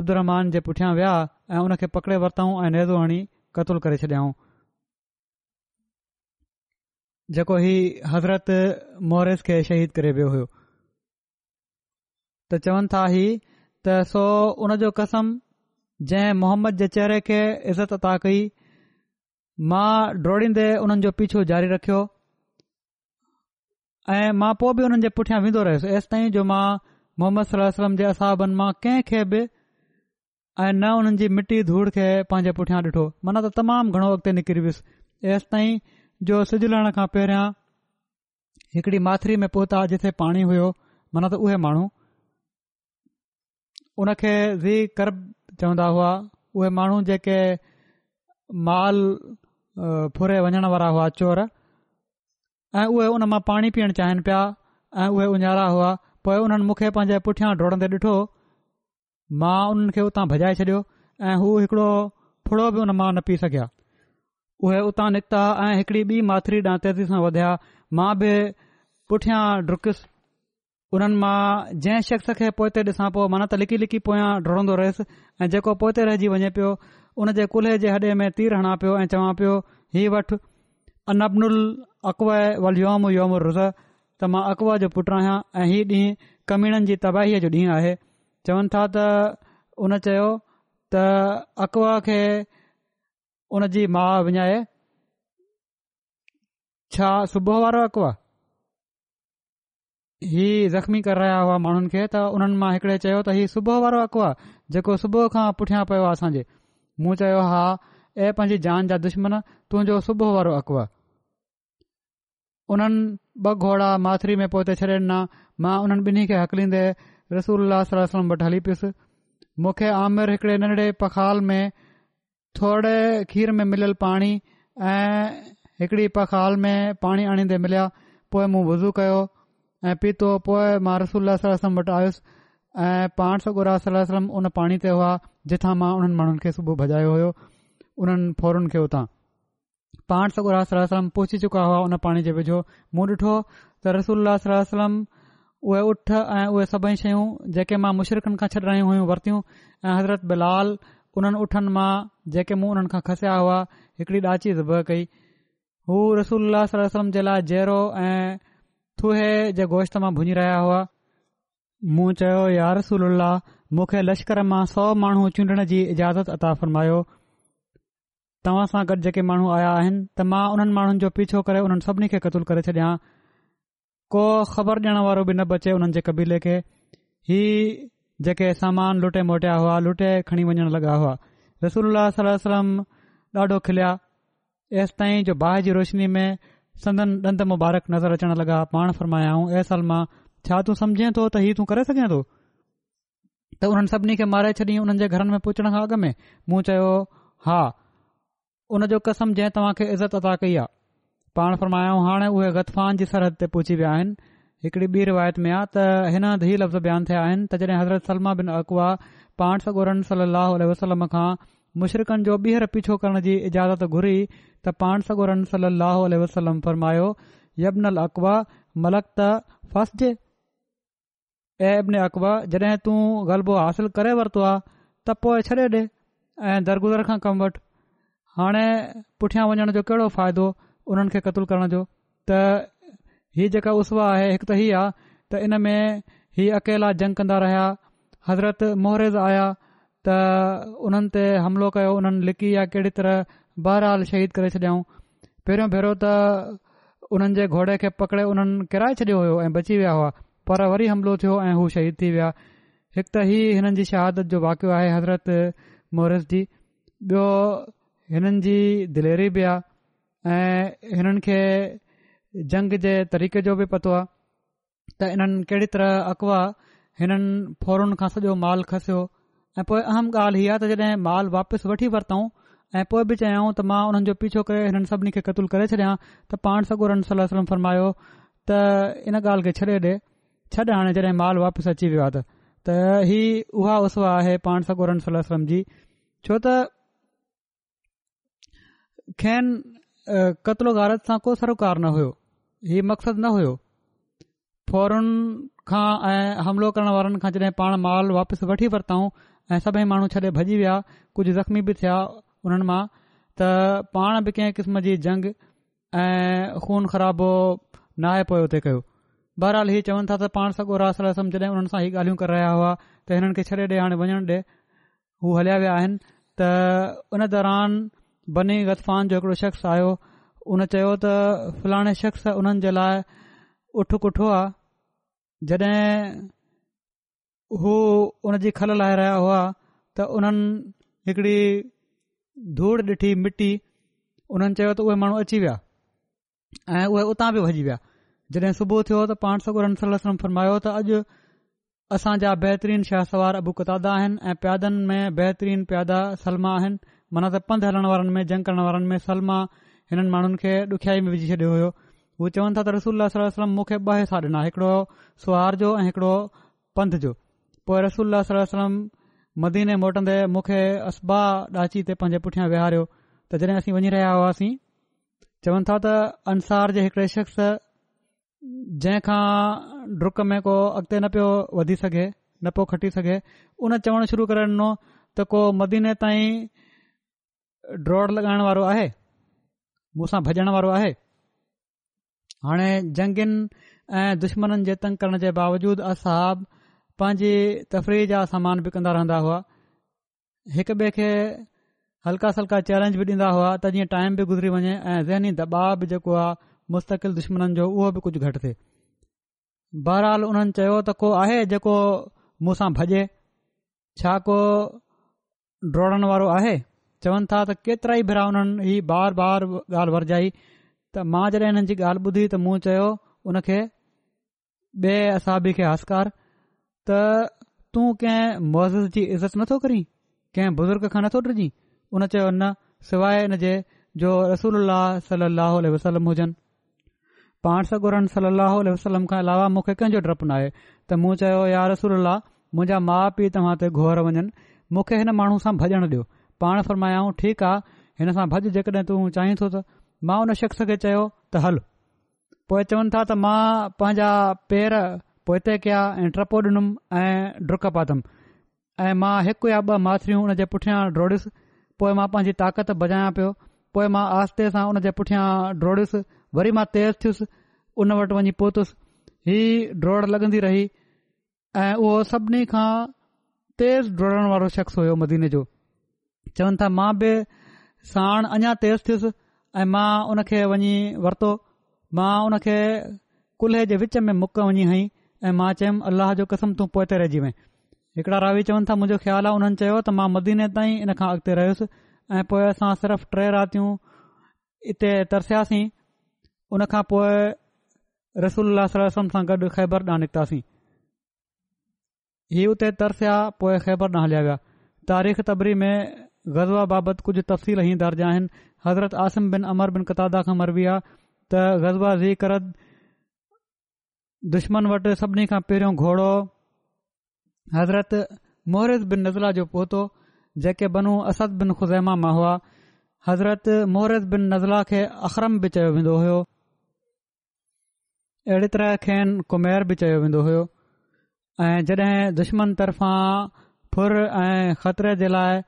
अब्दुमान जे पुठियां विया ऐं उन खे पकिड़े वरितऊं ऐं नेज़ो हणी क़तुल करे छॾियाऊं जेको ही हज़रत मोरिस खे शहीद करे वियो हुयो त चवनि था ही त सो हुनजो कसम जंहिं मोहम्मद जे चेहरे खे इज़त अता कई मां डोड़ींदे हुननि जो पीछो जारी रखियो ऐं मां पोइ बि हुननि जे पुठियां वेंदो रहियोसि तेसि ताईं जो मां मोहम्मद सलम जे असाबनि मां कंहिंखे बि ऐं न हुननि जी मिटी धूड़ खे पंहिंजे पुठियां ॾिठो माना त तमामु घणो अॻिते निकिरी वयुसि तेसि ताईं जो सिज लहण खां पहिरियां हिकड़ी माथिरी में पहुता जिथे पाणी हुयो मन त उहे माण्हू उनखे ज़ी कर चवंदा हुआ उहे माण्हू जेके माल फुरे वञण वारा हुआ चोर ऐं उहे उन मां पाणी पीअण चाहिनि पिया ऐं उहे उञहारा हुआ पोइ उन्हनि मूंखे पंहिंजे पुठियां ढोड़ंदे ॾिठो मां उन्हनि खे उतां भॼाए छॾियो ऐं हू फुड़ो बि उन मां न पी सघिया उहे उतां निकिता ऐं हिकिड़ी ॿी माथिरी ॾांहुं तेज़ी सां वधिया मां बि पुठियां उन्हनि मां जंहिं शख़्स खे पोते ॾिसां पोइ माना त लिकी लिकी पोयां डुरंदो रहियुसि ऐं जेको पोते रहिजी वञे पियो उन जे कुल्हे जे हॾे में तीर हणा पियो ऐं चवां पियो ही वठ अनब्नुल अकवलोम रुस त मां अकुआ जो पुटु आहियां ऐं हीउ ॾींहुं कमीणनि जी तबाहीअ जो ॾींहुं आहे चवनि था त हुन चयो त अकव खे हुन जी माउ विञाए छा सुबुह वारो अकुव ही ज़ख़्मी करे रहिया हुआ माण्हुनि खे त हुननि मां हिकिड़े चयो त हीउ सुबुह वारो अक़ु आहे जेको सुबुह खां पुठियां पयो आहे असांजे मूं चयो हा ऐ पंहिंजी जान जा दुश्मन तूं जो सुबुह वारो अकव आहे उन्हनि ॿ घोड़ा माथिरी में पहुचे छ्ॾे ॾिना मां उन्हनि ॿिन्ही खे हकलींदे रसूल वसलम वटि हली पयुसि मूंखे आमिर हिकड़े नंढड़े पखाल में थोरे खीर में मिलियलु पाणी ऐं हिकड़ी पखहाल में पाणी आणींदे मिलिया पोइ मूं वज़ू कयो ऐं पीतो पोएं मां रसूल सलम वटि आयुसि ऐं पाण सगुर सलम उन पाणी ते हुआ जिथां मां उन्हनि माण्हुनि खे सुबुह भॼायो हुयो उन्हनि फोरन खे उतां पाण सगुर सलमम पहुची चुका हुआ उन पाणी जे वेझो मूं ॾिठो त रसूल वसलम उहे उठ ऐं उहे सभई शयूं जेके मां मुशरकनि खां छॾ हुयूं वरतियूं ऐं हज़रत बिलाल उन्हनि उठनि मां जेके मूं उन्हनि खां खसिया हुआ हिकड़ी ॾाची वई हू रसूल सलम जे लाइ जहिड़ो ऐं सूहे जे गोश्त मां भुञी रहिया हुआ मूं चयो यार रसूल मूंखे लश्कर मां सौ माण्हू चूंडण जी इजाज़त अता फरमायो तव्हां सां गॾु जेके माण्हू आया आहिनि त मां उन्हनि माण्हुनि जो पीछो करे उन्हनि सभिनी खे क़तूल करे छॾियां को ख़बर ॾियण वारो बि न बचे हुननि जे कबीले खे ही जेके सामान लूटे मोटिया हुआ लुटे खणी वञणु लॻा हुआ रसूल्ला सलम ॾाढो खिलिया एसि ताईं जो बाहि जी रोशिनी में संदन डंद मुबारक नज़र अचण लॻा पाण फरमायाऊं ऐं सलमा छा तूं समझे थो त हीअ तू करे सघे थो त उन्हनि सभिनी खे मारे छॾी उन्हनि जे घरनि में पुछण खां अॻु में मूं चयो हा उन जो कसम जंहिं तव्हां खे इज़त अदा कई आहे पाण फरमायाऊं हाणे उहे गतफ़ान जी सरहद ते पुछी विया आहिनि हिकड़ी ॿी रिवायत में आहे त हिन हंधु लफ़्ज़ बयान थिया आहिनि तॾहिं हज़रत सलमा बिन अकवा पाण सगोर सली अलसलम खां मुशरिक़नि जो ॿीहर पीछो करण जी इजाज़त घुरी त पाण सगोरन सली अलसलम फरमायो अल अकबा मलक त फास जे ऐं अब्न अक़बा जॾहिं तू ग़लबो हासिल करे वरितो आहे त पोइ छॾे ॾे ऐं दरगुज़र खां कमु वठि हाणे पुठियां वञण जो कहिड़ो फ़ाइदो उन्हनि खे क़तूल करण जो त ही जेका उसवा आहे हिकु त इहा आहे त इन में हीअ अकेला जंग कंदा रहिया हज़रत मोहरेज़ आया त उन्हनि ते हमिलो कयो उन्हनि लिकी या कहिड़ी तरह बहरहाल शहीद करे छॾियाऊं पहिरियों भेरो त उन्हनि जे घोड़े खे पकिड़े उन्हनि किराए छॾियो हुयो ऐं बची विया हुआ पर वरी हमिलो थियो ऐं हू शहीद थी विया हिकु त ई हिननि जी शहादत जो वाक़ियो आहे हज़रत महरज जी ॿियो हिननि जी दिलेरी बि आहे ऐं जंग जे तरीक़े जो बि पतो आहे त इन्हनि कहिड़ी तरह अकवा हिननि फौरन खां सॼो माल खसियो ऐं पोइ अहम ॻाल्हि हीअ त जॾहिं माल वापसि वठी वरितऊं ऐं पोइ बि चयऊं त मां हुननि जो पीछो करे हिननि सभिनी खे क़तलु करे छॾियां त पाण सागोरम सलो फरमायो त इन ॻाल्हि खे छॾे ॾे छॾ हाणे जॾहिं माल वापसि अची वियो आहे त त उहा उसल आहे पाण सगोरम सलम जी छो त खेनि क़तलो गारत सां को सरोकार न हुयो हीउ मक़सदु न हुयो फौरन खां ऐं हमिलो करण वारनि खां जॾहिं पाण माल वापसि वठी वरितऊं ऐं सभई माण्हू छॾे भॼी विया कुझु ज़ख़्मी बि थिया उन्हनि मां त पाण बि कंहिं किस्म जी जंग ऐं ख़ून ख़राबो न आहे पोइ कयो बहरहाल हीउ चवनि था त पाण सॻो रास रसम जॾहिं हुननि सां ॻाल्हियूं करे रहिया हुआ त हिननि खे छॾे ॾिए हाणे वञणु ॾिए हू हलिया विया आहिनि त उन दौरान बनी गतफ़ान जो हिकड़ो शख़्स आयो उन चयो त फलाणे शख़्स उन्हनि जे उठ कुठो आहे जॾहिं उहो उन जी खल लाहे रहिया हुआ त उन्हनि हिकड़ी धूड़ ॾिठी मिटी उन्हनि चयो त उहे माण्हू अची विया ऐं उहे उतां बि भॼी विया जॾहिं सुबुह थियो त पाण सगर सरमायो त अॼु असांजा बेहतरीन शाह सवार अबू कतादा आहिनि ऐं प्यादनि में बेहतरीन प्यादा सलमा आहिनि माना त पंधु हलण वारनि में जंग करण वारनि में सलमा हिननि माण्हुनि खे ॾुखयाई में विझी छॾियो हुयो उहो चवनि था त रसूल सलम मूंखे ॿ हिसा ॾिना हिकड़ो सुहार जो ऐं हिकिड़ो पंध जो पोइ रसूल सलम वलम मदीने मोटंदे मूंखे असबा ॾाची ते पंहिंजे पुठियां विहारियो त जॾहिं असीं वञी रहिया हुआसीं चवनि था त अंसार जे हिकिड़े शख़्स जंहिंखां डुक में को अॻिते न पियो वधी सघे न पियो खटी सघे उन चवण शुरू करे ॾिनो त को मदीने ताईं ड्रोड़ लॻाइण वारो आहे मूंसां भॼण वारो आहे हाणे जंगियुनि ऐं दुश्मन जे तंग करण जे बावजूदि असां पंहिंजी तफ़रीह जा सामान बि कंदा रहंदा हुआ हिकु ॿिए खे हल्का सल्का चैलेंज बि ॾींदा हुआ त जीअं टाइम बि गुज़री वञे ऐं ज़हनी दबाव बि जेको आहे मुस्तकिल दुश्मन जो उहो बि कुझु घटि थिए बहरहाल उन्हनि चयो त को आहे जेको मूं सां भॼे छा को डोड़नि वारो आहे चवनि था त केतिरा ई भेरा हुननि ई बार बार ॻाल्हि वरजाई त मां जॾहिं हिननि जी ॻाल्हि ॿुधी त मूं चयो उन खे ॿिए असाबी खे आसकार त तूं कंहिं मअज़ जी इज़त नथो करीं कंहिं बुज़ुर्ग खां नथो ॾिजीं उन चयो न सवाइ हिन जे जो रसोल्ला सलाह वसलम हुजनि पाण सां सल वसलम खां अलावा मूंखे कंहिंजो ड्रपु न आहे त मूं चयो यार रसूल मुंहिंजा माउ पीउ तव्हां ते घोर वञनि मूंखे हिन माण्हू सां भॼणु ॾियो पाण फरमायाऊं ठीकु आहे हिन सां भॼ जेकॾहिं तूं चाहीं थो त मां उन शख़्स खे चयो त हल पोइ चवनि था त मां पंहिंजा पेर पोइ हिते कया ऐं टपो ॾिनुमि ऐं डुक पातुमि ऐं मां हिकु या ॿ माथिरियूं उन जे पुठियां डोड़ियुसि पोइ मां पंहिंजी ताक़त बजाया पियो पोइ मां आस्ते सां उन जे पुठियां डोड़ियुसि वरी मां तेज़ थियुसि उन वटि वञी पहुतुसि ही डोड़ लॻंदी रही ऐं उहो सभिनी खां तेज़ डोड़ण वारो शख़्स हुयो मदीने जो चवनि था मां बि साण अञा तेज़ थियुसि ऐ मां उन खे वञी वरितो मां उनखे कुल्हे जे विच में मुक वञी हई ऐं मां चयमि अल्लाह जो कसम तू पोए ते रहिजी वएं रावी चवनि था मुंहिंजो ख़्यालु आहे उन्हनि चयो त मां मदीने ताईं इन खां अॻिते रहियुसि ऐं असां सिर्फ़ टे रातियूं हिते तरसियासीं उनखां पोइ रसूल रस्म सां गॾु ख़ैबर ॾांहुं निकतासीं इहे उते तरसिया पोइ ख़ैबर न हलिया विया तारीख़ तबरी में गज़वा बाबति कुझु तफ़सील ई दर्जा आहिनि हज़रत आसिम बिन अमर बिन कतादा खां मरबी आहे त गज़बा ज़ी कर दुश्मन वटि सभिनी खां पहिरियों घोड़ो हज़रत मोहरज़ बिन नज़ला जो पोतो जेके बनू असद बिन ख़ुज़ैमा मां हुआ हज़रत मोहरज़ बिन नज़ला खे अख़रम बि चयो वेंदो हुयो अहिड़े तरह खेनि कुमेर बि चयो वेंदो हुयो ऐं जॾहिं दुश्मन तर्फ़ां फुर ऐं ख़तरे जे लाइ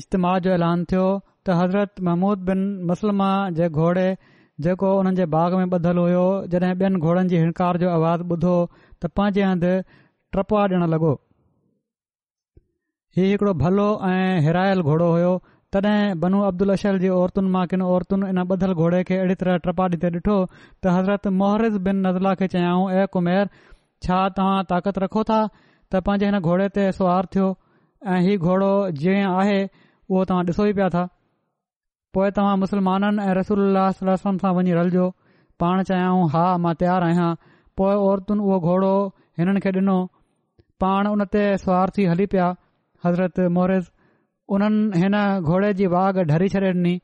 इजतमा जो ऐलान थियो त हज़रत महमूद बिन मुसलमा जे घोड़े जेको हुननि जे बाग़ में ॿधलु हुयो जॾहिं ॿियनि घोड़नि जी हिकार जो आवाज़ु ॿुधो त पंहिंजे हंधु ट्रपवा ॾियणु लॻो हीउ हिकिड़ो भलो ऐं हिरायल घोड़ो हुयो तॾहिं बनू अब्दुल अशहर जी औरतुनि मां किन औरतुनि इन ॿधलु घोड़े खे अहिड़ी तरह ट्रपा ॾींदे ॾिठो त हज़रत मोहरिज़ बिन नज़ला खे चयाऊं ऐं कुमैर छा तव्हां ताक़त रखो था त पंहिंजे हिन घोड़े ते सुवारु थियो ऐं हीउ घोड़ो जीअं आहे उहो तव्हां ॾिसो ई पिया था पोइ तव्हां मुस्लमाननि ऐं रसूल वलम सां वञी रलजो पाण चयाऊं हा मां तयारु आहियां पोइ औरतुनि उहो घोड़ो हिननि खे ॾिनो पाण उन ते सुवार थी हली पिया हज़रत मोहेज़ उन्हनि हिन घोड़े जी वाघ ढरी छॾे ॾिनी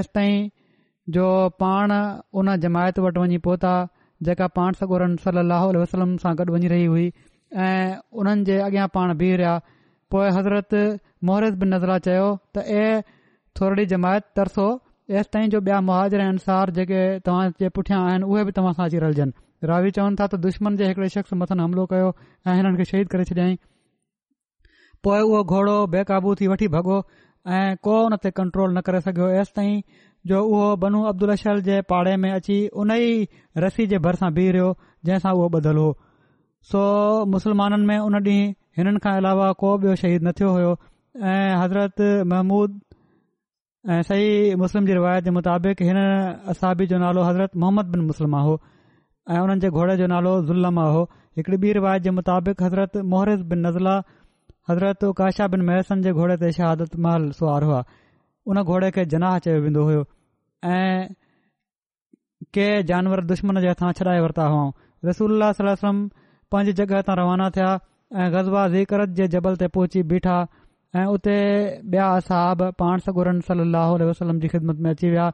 एसि ताईं जो पाण उन जमायत वटि वञी पहुता जेका पाण सगोरन सलाहु उल्ह वसलम सां गॾु वञी रही हुई ऐं उन्हनि जे अॻियां पाण बीह रहिया पोइ हज़रत मोहरेज़ बि नज़रा चयो त ए थोरी जमायत तरसो एसिताईं जो ॿिया मुहाजर अनुसार जेके तव्हां जे पुठियां आहिनि उहे बि तव्हां सां अची रहिजनि रावी चवनि था त दुश्मन जे हिकड़े शख़्स मथां हमिलो कयो ऐं हिननि खे शहीद करे छॾियईं पोइ उहो घोड़ो बेक़ाबू थी वठी भॻो ऐं को हुन ते कंट्रोल न करे सघियो एसिताईं जो उहो बनू अब्दुल अश जे पाड़े में अची उन ई रसी जे भर बीह रहियो जंहिंसां उहो ॿधलु हो सो मुसलमाननि में उन ॾींहुं हिननि खां अलावा को ॿियो शहीद न थियो ऐं हज़रत महमूद ऐं सही मुस्लिम जी रिवायत जे मुताबिक़ हिन असाबी जो नालो हज़रत मोहम्मद बिन मुस्लिम हो ऐं हुननि जे घोड़े जो नालो ज़ुल्मा हो हिकड़ी बि रिवायत जे मुताबिक़ हज़रत मोहरिज़ बिन नज़ला हज़रत काशा बिन महसन जे घोड़े ते शहादत महल सुवारु हुआ उन घोड़े खे जनाह चयो वेंदो हो ऐं कंहिं जानवर दुश्मन जे हथां छॾाए वरिता हुआ रसूल वसलम पंहिंजी जॻह तां रवाना थिया ऐं गज़बा ज़िकरत जे जबल ते पहुची बीठा ऐं उते ॿिया असाब पाण सगोरम सलाहु वसलम जी ख़िदमत में अची विया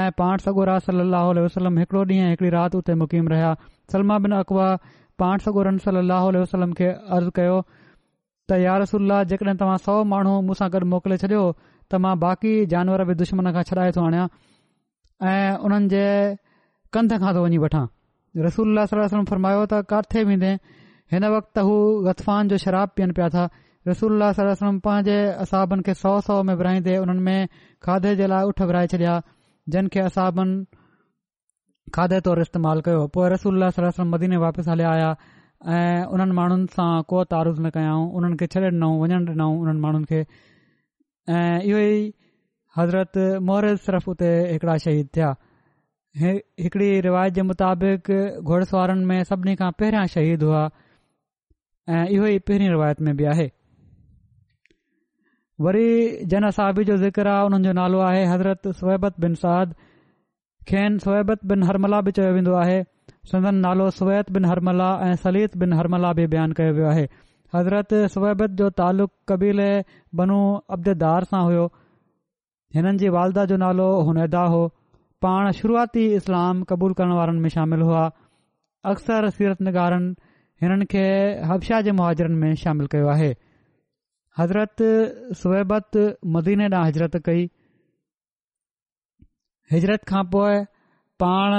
ऐं पाण सगोरहल वसलम हिकड़ो ॾींहुं हिकड़ी राति उते मुकीम रहिया सलमा बिन अकवा पाण सगोरम वसलम खे अर्ज़ कयो त यार रसूल जेकॾहिं तव्हां सौ माण्हू मूसां गॾु मोकिले छॾियो त मां बाक़ी जानवर बि दुश्मन खां छॾाए थो आणियां ऐं उन्हनि जे कंध खां तो वञी वठां रसूल सलम फरमायो त किते वेंदे हिन वक़्तु हू गतफ़ान जो शराब पीअनि पिया था रसूल सोल वसम पंहिंजे असाबनि खे सौ सौ में विरहाईंदे हुननि में खाधे जे लाइ उठ विरहाए छॾिया जिन खे असाबनि खाधे तौर इस्तेमाल कयो पोइ रसूल सलो मदीने वापसि हलिया आया ऐं उन्हनि माण्हुनि सां को तारूज़ न कयाऊं उन्हनि खे छ्ॾे ॾिनऊं वञण ॾिनऊं हुननि माण्हुनि खे ऐं इहो ई हज़रत मोहर सर्फ़ उते हिकड़ा शहीद थिया हिकड़ी रिवायत जे मुताबिक घुड़सवारनि में सभिनी खां पहिरियां शहीद हुआ ऐं इहो ई पहिरीं रिवायत में बि आहे वरी जन असाबी जो ज़िकर आहे हुननि जो नालो आहे हज़रत सोहैबत बिन साद खेन सोहबत बिन हरमला बि चयो वेंदो आहे संदन नालो स्वेत बिन हरमला ऐं सलीत बिन हरमला बि बयानु कयो वियो आहे हज़रत सोहबत जो तालुक़ु कबीले बनू अब्देदार सां हुओ हिननि जी वालदा जो नालो हुनैदा हो पाण शुरुआती इस्लाम क़बूल करण वारनि में शामिल हुआ अक्सर सीरत निगारनि हिननि खे हबशाह जे मुहाजरनि में शामिल कयो आहे हज़रत सोबत मदीने ॾांहुं हिजरत कई हिजरत खां पोइ पाण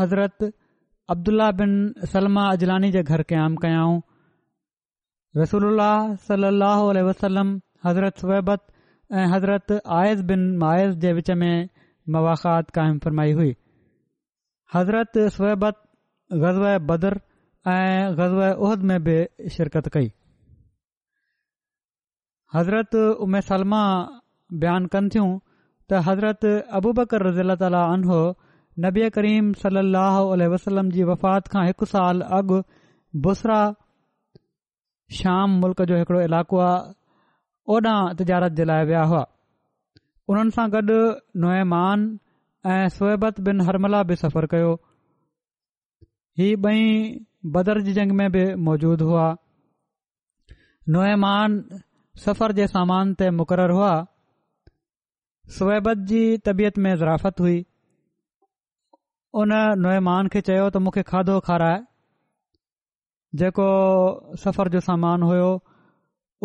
हज़रत अब्दुला बिन सलमा अजलानी जे घर क़याम कयाऊं रसूल सलाहु वसलम हज़रत सोहबत ऐं हज़रत आयज़ बिन मायज़ जे विच में मवाख़ात क़ाइमु फरमाई हुई हज़रत सोहिबत ग़ज़ बदर ऐं ग़ज़ल उहिद में बि शिरकत कई हज़रत उमे सलमा बयानु कनि थियूं त हज़रत अबू अबूबकर रज़ील ताली अनहो नबी करीम सलाहु वसलम जी वफ़ात खां हिकु साल अॻु बुसरा शाम मुल्क जो हिकिड़ो इलाइक़ो आहे ओॾां तिजारत जे लाइ विया हुआ उन्हनि सां गॾु नोएमान ऐं सोएबत बिन हरमला बि सफ़र कयो हीअ ॿई जी जंग में बि मौजूदु हुआ नोएमान सफ़र जे सामान ते मुक़ररु हुआ सुबत जी तबियत में ज़राफ़त हुई उन नोएमान खे चयो त मूंखे खाधो खाराए जेको सफ़र जो सामान हुयो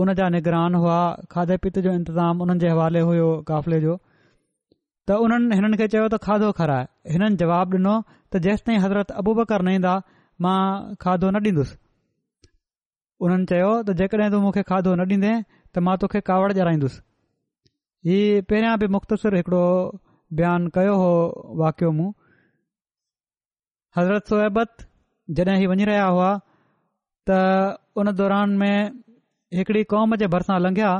उन जा निगरान हुआ खाधे पीते जो इंतज़ाम उन्हनि जे हवाले हुयो काफ़िले जो त उन्हनि हिननि खे चयो त खाधो खाराए हिननि जवाबु ॾिनो त जेसि ताईं हज़रत अबू बकर न ईंदा मां खाधो न ॾींदुसि उन्हनि चयो त जेकॾहिं तू मूंखे खाधो न ॾींदे त मां तोखे कावड़ जड़ाईंदुसि हीउ पहिरियां बि मुख़्तसिर हिकड़ो बयानु कयो हो वाकियो मूं हज़रत सोहिबत जॾहिं ही वञी रहिया हुआ त उन दौरान में हिकड़ी कौम जे भरिसां लंघिया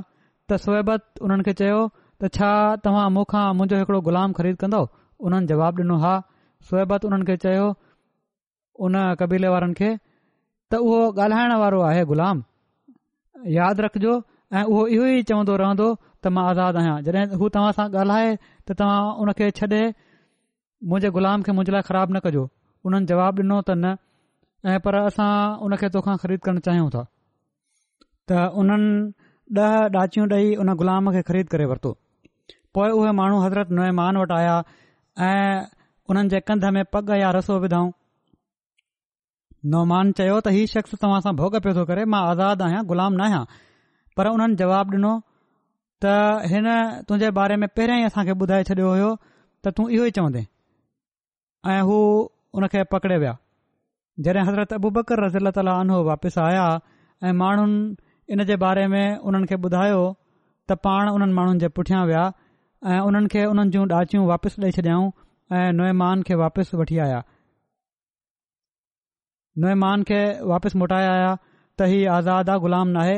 त सोहबत उन्हनि खे चयो त छा तव्हां मूंखां मुंहिंजो हिकड़ो गुलाम ख़रीद कंदो उन्हनि जवाबु ॾिनो हा सोहबत उन्हनि खे चयो उन कबीले वारनि खे त उहो ॻाल्हाइण वारो आहे ग़ुलाम यादि रखजो ऐं उहो इहो ई चवंदो रहंदो त मां आज़ादु आहियां जॾहिं हू तव्हां सां ॻाल्हाए त तव्हां उन खे छ्ॾे मुंहिंजे ग़ुलाम खे मुंहिंजे लाइ ख़राब न कजो हुननि जवाब ॾिनो त न ऐं पर असां उन खे तोखा ख़रीद करणु चाहियूं था त उन्हनि ॾह ॾाचियूं ॾेई उन ग़ुलाम खे ख़रीद करे वरितो पोए उहे माण्हू हज़रत नोहिमान वटि आया ऐं उन्हनि जे कंध में पग या रसो विधऊं नोहमान चयो त हीउ शख़्स तव्हां सां भोग पियो थो करे मां आज़ादु आहियां ग़ुलाम न पर उन्हनि जवाबु ॾिनो त हिन तुंहिंजे बारे में पहिरियां ई असां खे ॿुधाए छॾियो हुयो त तूं इहो ई चवंदे ऐं हू हुन पकड़े विया जॾहिं हज़रत बकर रज़ील ताला उनो आया ऐं माण्हुनि इन जे बारे में उन्हनि खे ॿुधायो त पाण उन्हनि माण्हुनि जे पुठियां विया ऐं उन्हनि खे उन्हनि जूं डांचियूं वापसि ॾेई छॾियाऊं ऐं नोएमान खे वापसि वठी आया नोएमान खे वापसि मोटाए आया त हीउ आज़ादु आहे ग़ुलाम नाहे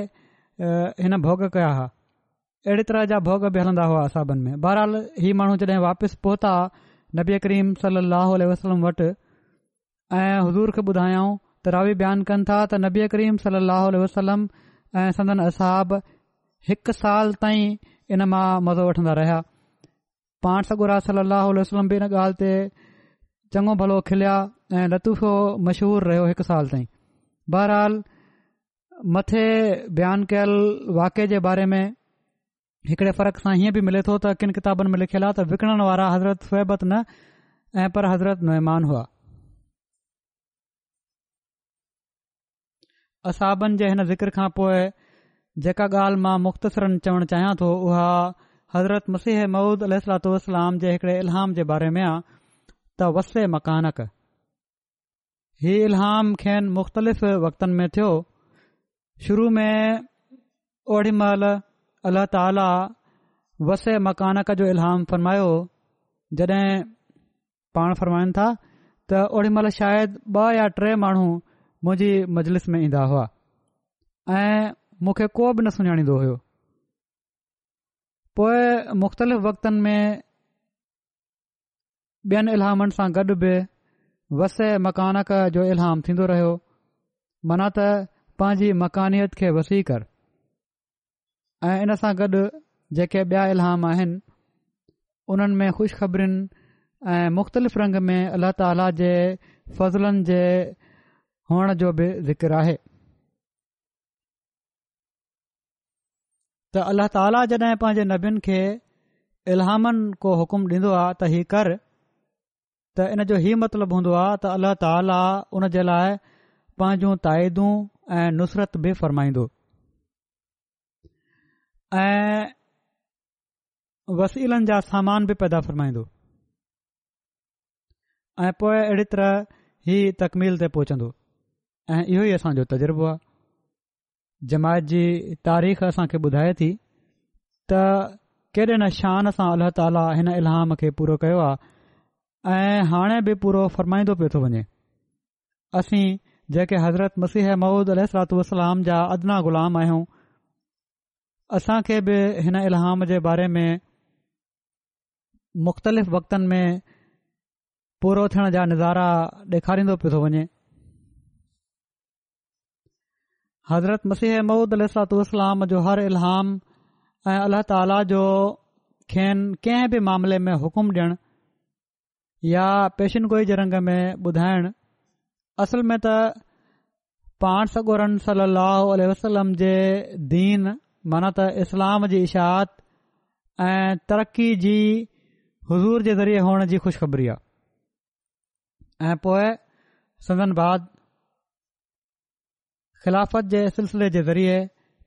हिन भोग कया हुआ अहिड़ी तरह जा भोग बि हलंदा हुआ असाबनि में बहरहाल ही माण्हू जॾहिं वापसि पहुता नबी करीम सल अहल वसलम वटि ऐं हज़ूर खे ॿुधायऊं त रावी बयानु कनि था त नबी करीम सल अाह वसलम ऐं सदन असाब हिकु साल ताईं इन मां मज़ो वठंदा रहिया पाण सगुरा सलाह वसलम बि इन ॻाल्हि ते चङो भलो खिलिया ऐं लतुफ़ो मशहूरु रहियो हिकु साल ताईं बहरहाल मथे बयानु कयलु वाकिए जे बारे में हिकड़े फ़र्क़ सां हीअं बि मिले थो त किन किताबनि में लिखियलु आहे त विकणण वारा हज़रत सुहिबत न ऐं पर हज़रत नुमान हुआ असाबनि जे हिन ज़िक्र खां पोइ जेका ॻाल्हि मां मुख़्तसरनि चवणु चाहियां थो उहा हज़रतरत मसीह महूद अलोसलाम जे हिकड़े इलहाम जे बारे में आहे त वसे मकानक हीउ इलहाम खेनि मुख़्तलिफ़ वक़्तनि में थियो शुरू में ओॾी महिल अल्ला ताला वसे मकानक जो इलाम फ़रमायो जॾहिं पाण फ़रमाइनि था त ओॾी महिल शायदि ॿ या टे माण्हू मुंहिंजी मजलिस में ईंदा हुआ ऐं मूंखे को बि न सुञाणींदो हुओ पोइ मुख़्तलिफ़ वक़्तनि में ॿियनि इलहामनि सां गॾु बि वसे मकानक जो इलाम थींदो रहियो माना त पंहिंजी मकानियत खे वसी कर ऐं इन सां गॾु जेके ॿिया इलहाम आहिनि उन्हनि में खु़शख़बरिनि ऐं मुख़्तलिफ़ रंग में अल्ला ताला जे फ़ज़लनि जे हुअण जो बि ज़िकिर आहे त अल्ल्ह ताला जॾहिं पंहिंजे नबियुनि खे इल्हामनि को हुकुम ॾींदो आहे त हीउ कर त इन जो हीउ मतिलबु हूंदो आहे त अल्लाह ताला उन जे लाइ ऐं नुसरत बि फ़रमाईंदो ऐं वसीलनि जा सामान बि पैदा फ़रमाईंदो ऐं पोए अहिड़ी तरह ही तकमील ते पहुचंदो ऐं इहो ई असांजो तजुर्बो आहे जमायत जी तारीख़ असां खे ॿुधाए थी त कहिड़े नशान सां अला ताला हिन इलहाम खे पूरो कयो आहे ऐं हाणे बि पूरो फ़र्माईंदो पियो थो जेके हज़रत मसीह महूद السلام जा अदना ग़ुलाम आहियूं असांखे बि हिन इलाम जे बारे में मुख़्तलिफ़ वक़्तनि में पूरो थियण जा नज़ारा ॾेखारींदो पियो थो वञे हज़रत मसीह महुूद अल सलातलाम जो हर इलाम ऐं अल्ल्ह ताला जो खेनि कंहिं बि मामले में हुकुम ॾियणु या पेशिनगोई जे रंग में ॿुधाइणु असल में त पाण सॻोरनि सलाहु वसलम जे दीन माना त इस्लाम जी इशात ऐं तरक़ी जी हज़ूर जे ज़रिए हुअण जी खु़शखबरी आहे ऐं पोए सदन बाद ख़िलाफ़त जे सिलसिले जे ज़रिए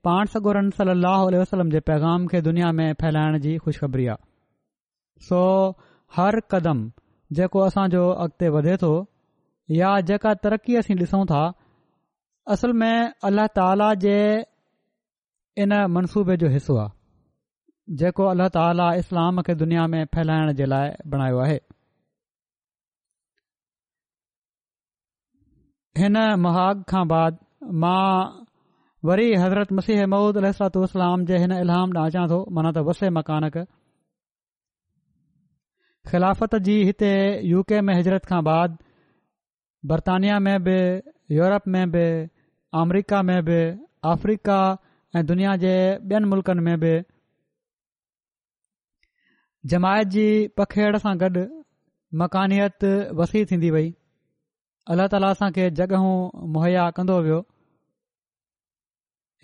पाण सॻोरनि सलाह वसलम जे पैगाम खे दुनिया में फैलाइण जी ख़ुशख़बरी आहे सो हर क़दम जेको असांजो अॻिते वधे थो या जेका तरक़ी असीं ॾिसूं था असल में अल्लाह ताला जे इन मनसूबे जो हिसो आहे जेको अल्लाह ताला इस्लाम खे दुनिया में फैलाइण जे लाइ बणायो आहे हिन महाग खां बाद मां वरी हज़रत मसीह महमूद अलसलाम जे हिन इलाम ॾांहुं अचां थो माना त वसे मकानक ख़िलाफ़त जी हिते यू के में हिजरत खां बाद میں में یورپ यूरोप में امریکہ میں में افریقہ अफ्रीका ऐं दुनिया जे ॿियनि मुल्कनि में बि जमायत जी पखेड़ सां गॾु मकानियत वसी थींदी वई अलाह ताला असांखे जॻहूं मुहैया कंदो वियो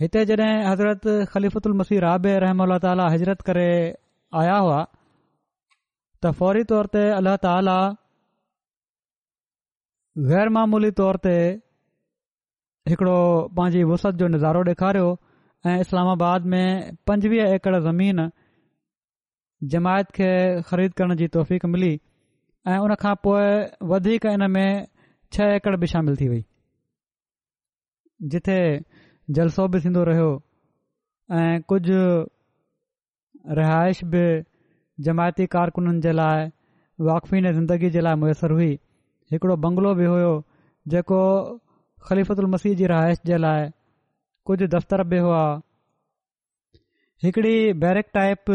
हिते حضرت हज़रत ख़लीफ़ुतल मसी رحم रहम ताला हज़रत आया हुआ त फौरी तौर ते ग़ैरमूली तौर ते हिकिड़ो पंहिंजी वसत जो निज़ारो ॾेखारियो ऐं इस्लामाबाद में पंजवीह एकड़ ज़मीन जमायत खे ख़रीद करण जी तौफ़क़ु मिली ऐं उन खां पोइ वधीक इन में छह एकड़ बि शामिल थी वई जिथे जलसो बि थींदो रहियो ऐं कुझ रिहाइश बि जमायती कारकुननि जे लाइ वाक़फ़ीन ज़िंदगी जे लाइ मुयसरु हुई हिकिड़ो बंगलो बि हुयो जेको ख़लीफ़ल मसीह जी रहाइश जे लाइ कुझु दफ़्तर बि हुआ हिकिड़ी बैरिक टाइप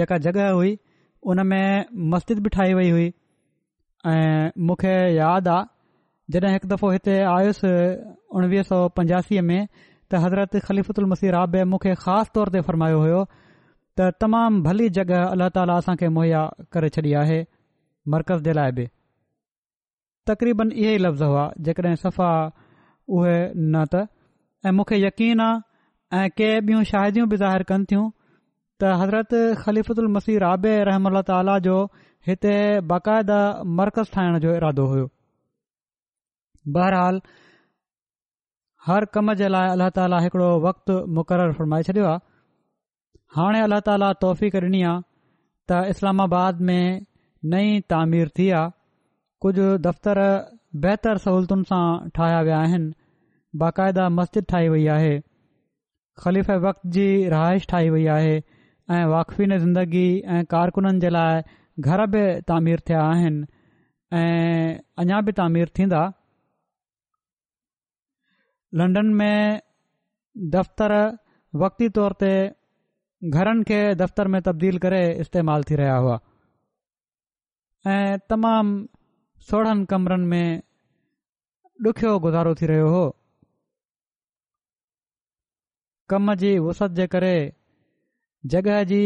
जेका जॻह हुई उन में मस्जिद बि ठाहे वई हुई ऐं मूंखे यादि आहे जॾहिं हिकु दफ़ो हिते आयुसि उणिवीह सौ पंजासीअ में त हज़रत ख़लीफ़ुल मसीह राब मूंखे ख़ासि तौर ते फ़रमायो हुयो त तमामु भली जॻह अलाह ताला असांखे मुहैया करे छॾी आहे मरकज़ जे लाइ बि तक़रीबन इहे ई लफ़्ज़ हुआ जेकड॒हिं सफ़ा उहे न त ऐं मूंखे यकीन आहे ऐं के बियूं शायदि बि ज़ाहिरु कनि थियूं त हज़रत ख़लीफ़ुदुल मसीर आबे रहम ताला जो हिते बाक़ाइदा मर्कज़ ठाहिण जो इरादो हुयो बहरहाल हर कम जे लाइ अलाह ताला हिकड़ो वक़्तु मुक़ररु फरमाए छॾियो आहे हाणे अलाह ताला तौफ़ीक़ ॾिनी आहे त इस्लामाबाद में नई तामीर थी आहे कुझु दफ्तर बहितर सहूलियतुनि सां ठाहिया विया आहिनि बाक़ाइदा मस्जिद ठाही वई आहे ख़लीफ़ वक़्त जी रहाइश ठाही वई आहे ऐं वाक़फ़ीने ज़िंदगी ऐं कारकुननि जे लाइ घर बि तामीर थिया आहिनि ऐं अञा बि तामीर थींदा लंडन में दफ़्तरु वक़ती तौर ते घरनि खे दफ़्तर में तब्दील करे इस्तेमालु थी रहिया हुआ ऐं तमामु सोढ़नि कमरनि में ॾुख्यो गुज़ारो थी रहियो हो कम जी वसत जे करे जॻहि जी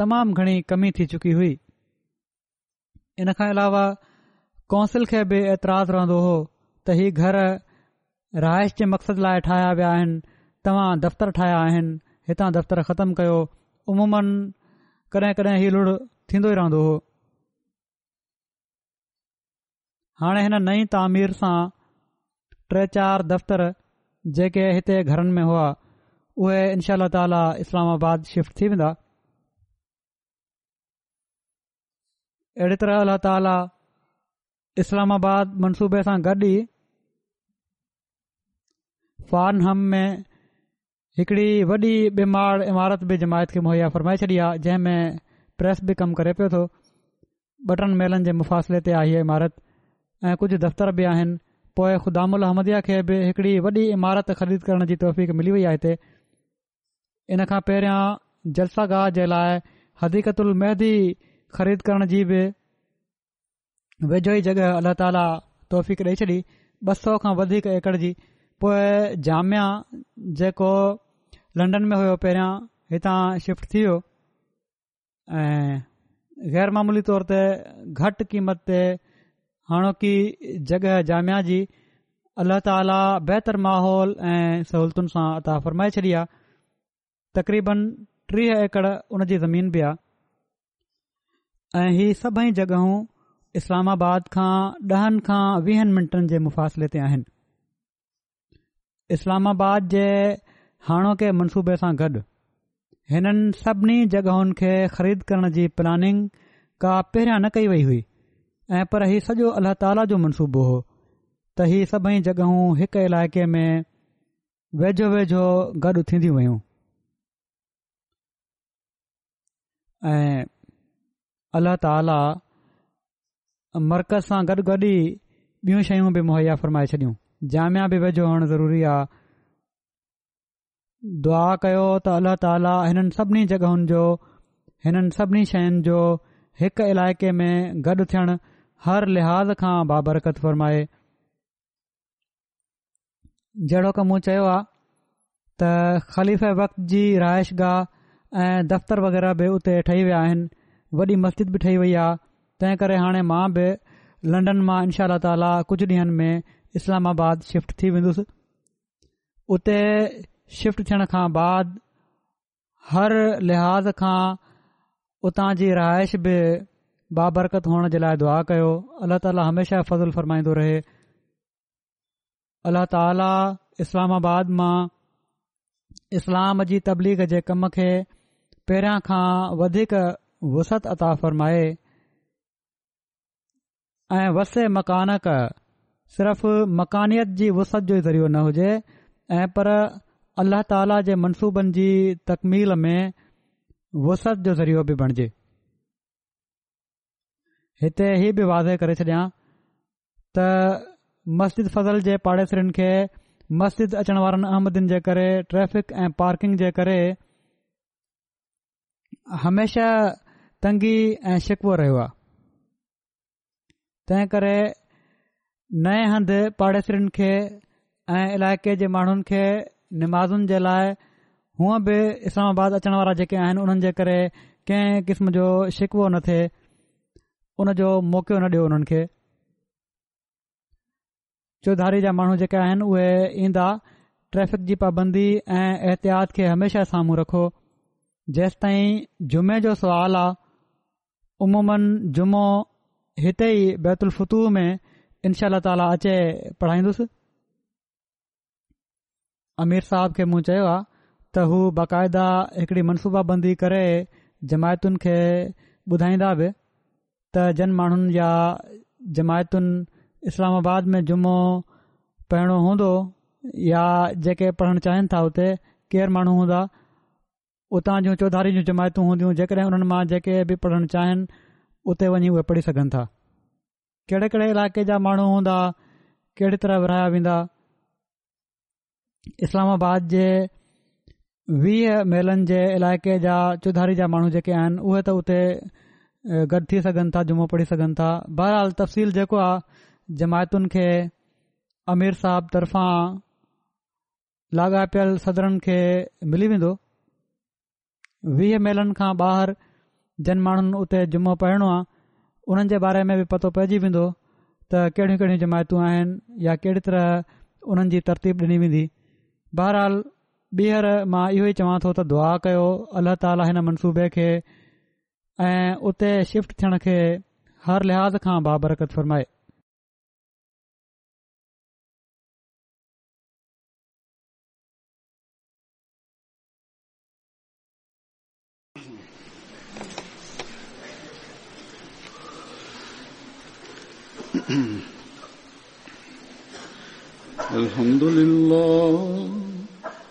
तमामु घणी कमी थी चुकी हुई हिन खां अलावा कौंसिल खे बि ऐतिराज़ु रहंदो हो त हीउ घर रहाइश जे मक़सद लाइ ठाहिया विया आहिनि तव्हां दफ़्तरु ठाहिया आहिनि हितां दफ़्तरु ख़तमु कयो अमूमनि कॾहिं कॾहिं इहो लुड़ थींदो ई रहंदो हो हाणे हिन नई तामिर सां टे चार दफ़्तर जेके हिते घरनि में हुआ उहे इनशा ताला इस्लामाबाद शिफ्ट थी वेंदा अहिड़ी तरह अल्ला ताला इस्लामाबाद मनसूबे सां गॾु ई फारन हम में हिकिड़ी वॾी बीमार इमारत बि जमायत कई मुहैया फरमाए छॾी आहे जंहिं में प्रेस बि कमु करे पियो थो ॿ टनि मेलनि जे मुफ़ासिले ते आहे इहा इमारत ऐं कुझु दफ़्तर बि आहिनि पोइ ख़ुदामु अहमदी खे बि हिकिड़ी वॾी इमारत ख़रीद करण जी तौफ़ीक मिली वई आहे हिते इन खां पहिरियां जलसागाह जे लाइ हदीकत उल महंदी ख़रीद करण जी बि वेझो ई जॻहि अलाह ताला तौफ़ीक ॾेई छॾी ॿ सौ खां वधीक एकड़ जी पोइ जामिया जेको लंडन में हुयो पहिरियां हितां शिफ्ट थी वियो ऐं ग़ैरमामूली तौर ते घटि क़ीमत ते हाणोकि जॻह जामिया जी अला ताला बहितर माहौल ऐं सहूलतुनि सां अता फ़रमाए छॾी आहे तक़रीबन टीह एकड़ उन जी ज़मीन बि आहे ऐं हीअ सभई जॻहियूं इस्लामाबाद खां ॾहनि खां वीहनि मिंटनि जे मुफ़ासिले ते आहिनि इस्लामाबाद जे हाणोकि मनसूबे सां गॾु हिननि सभिनी जॻहियुनि खे ख़रीद करण जी प्लानिंग का पहिरियां न कई वई हुई ऐं पर हीउ सॼो अल्ला ताला जो मनसूबो हो त हीअ सभई जॻहियूं हिकु इलाइक़े में वेझो वेझो गॾु थींदियूं वइयूं ऐं अल्ला ताला मरकज़ सां गॾ गॾु ई ॿियूं शयूं बि मुहैया फरमाए छॾियूं जामिया बि वेझो हुअण ज़रूरी आहे दुआ कयो त अल्ला ताला हिन सभिनी जॻहियुनि जो हिननि सभिनी शयुनि जो हिकु इलाइक़े में गॾु थियणु हर लिहाज़ खां बाबरकत फ़रमाए जहिड़ो क मूं चयो आहे त ख़ली वक़्त जी राइश गाह ऐं दफ़्तर वग़ैरह बि उते ठही विया आहिनि वॾी मस्जिद बि ठही वई आहे तंहिं करे हाणे मां बि लंडन मां इनशा अल्ला ताली कुझु ॾींहनि में इस्लामाबाद शिफ्ट थी वेंदुसि उते शिफ्ट थियण खां बाद हर लिहाज़ खां उतां जी रहाइश बि बाबरकत हुअण जे लाइ दुआ कयो अल्लाह ताला हमेशा फज़ुलु फ़रमाईंदो रहे अलाह ताला इस्लामाबाद मां इस्लाम जी तबलीग जे कम खे पहिरियां खां वधीक वसत अता फ़रमाए ऐं वसे मकानक सिर्फ़ मकानियत जी वसत जो ज़रियो न हुजे ऐं पर अल्लाह ताला जे मनसूबनि जी तकमील में वसतत जो ज़रियो बि बणिजे हिते इहे बि वाज़े करे छॾिया त मस्जिद फ़ज़ल जे पाड़ेसरिनि खे मस्जिद अचण वारनि अहमदियुनि जे करे ट्रैफ़िक ऐं पार्किंग जे करे हमेशा तंगी ऐं शिकवो रहियो आहे तंहिं करे नए हंधि पाड़ेसिरीनि खे ऐं इलाइक़े जे माण्हुनि खे निमाज़ुनि जे लाइ हुअं बि इस्लामाबाद अचण वारा जेके आहिनि उन्हनि जे करे कंहिं किस्म जो शिकवो न थिए उन जो मौक़ो न ॾियो उन्हनि खे चौधारी जा माण्हू जेका आहिनि उहे ईंदा ट्रैफ़िक जी पाबंदी ऐं एहतियात खे हमेशा साम्हूं रखो जेसि ताईं जुमे जो सुवाल आहे उमूमनि जुमो हिते ई बैतुल फतूह में इनशा ताला अचे पढ़ाईंदुसि अमीर साहब खे मूं चयो आहे त हू बाक़ायदा हिकड़ी मनसूबा बंदी करे जमायतुनि खे ॿुधाईंदा बि जन माण्हुनि या जमायतुनि इस्लामाबाद में जुमो पहिरियों हूंदो या जेके पढ़ण चाहिनि था उते केर माण्हू हूंदा उतां जूं चौधारी जूं जमायतूं हूंदियूं जेकॾहिं उन्हनि मां जेके बि पढ़ण चाहिनि उते वञी उहे पढ़ी सघनि था कहिड़े कहिड़े इलाइक़े जा माण्हू हूंदा कहिड़ी तरह विरिहाया वेंदा इस्लामाबाद जे वीह मेलनि जे इलाइक़े जा चौधारी जा माण्हू जेके आहिनि उहे त उते गॾु थी सघनि था जुमो पढ़ी सघनि था बहरहाल तफ़सील जेको आहे जमायतुनि खे आमीर साहिब तर्फ़ां लाॻापियल सदन खे मिली वेंदो वीह मेलनि खां ॿाहिरि जिन माण्हुनि उते जुमो पढ़णो आहे उन्हनि जे बारे में बि पतो पइजी वेंदो त कहिड़ियूं कहिड़ियूं जमायतूं आहिनि या कहिड़ी तरह उन्हनि जी तरतीब ॾिनी वेंदी बहरहाल ॿीहर मां इहो ई चवां थो त दुआ कयो अलाह हिन मनसूबे खे ऐं उते शिफ्ट थियण खे हर लिहाज़ खां बाबरकत फ़रमाए الحمد لله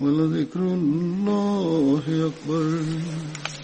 ولذكر الله أكبر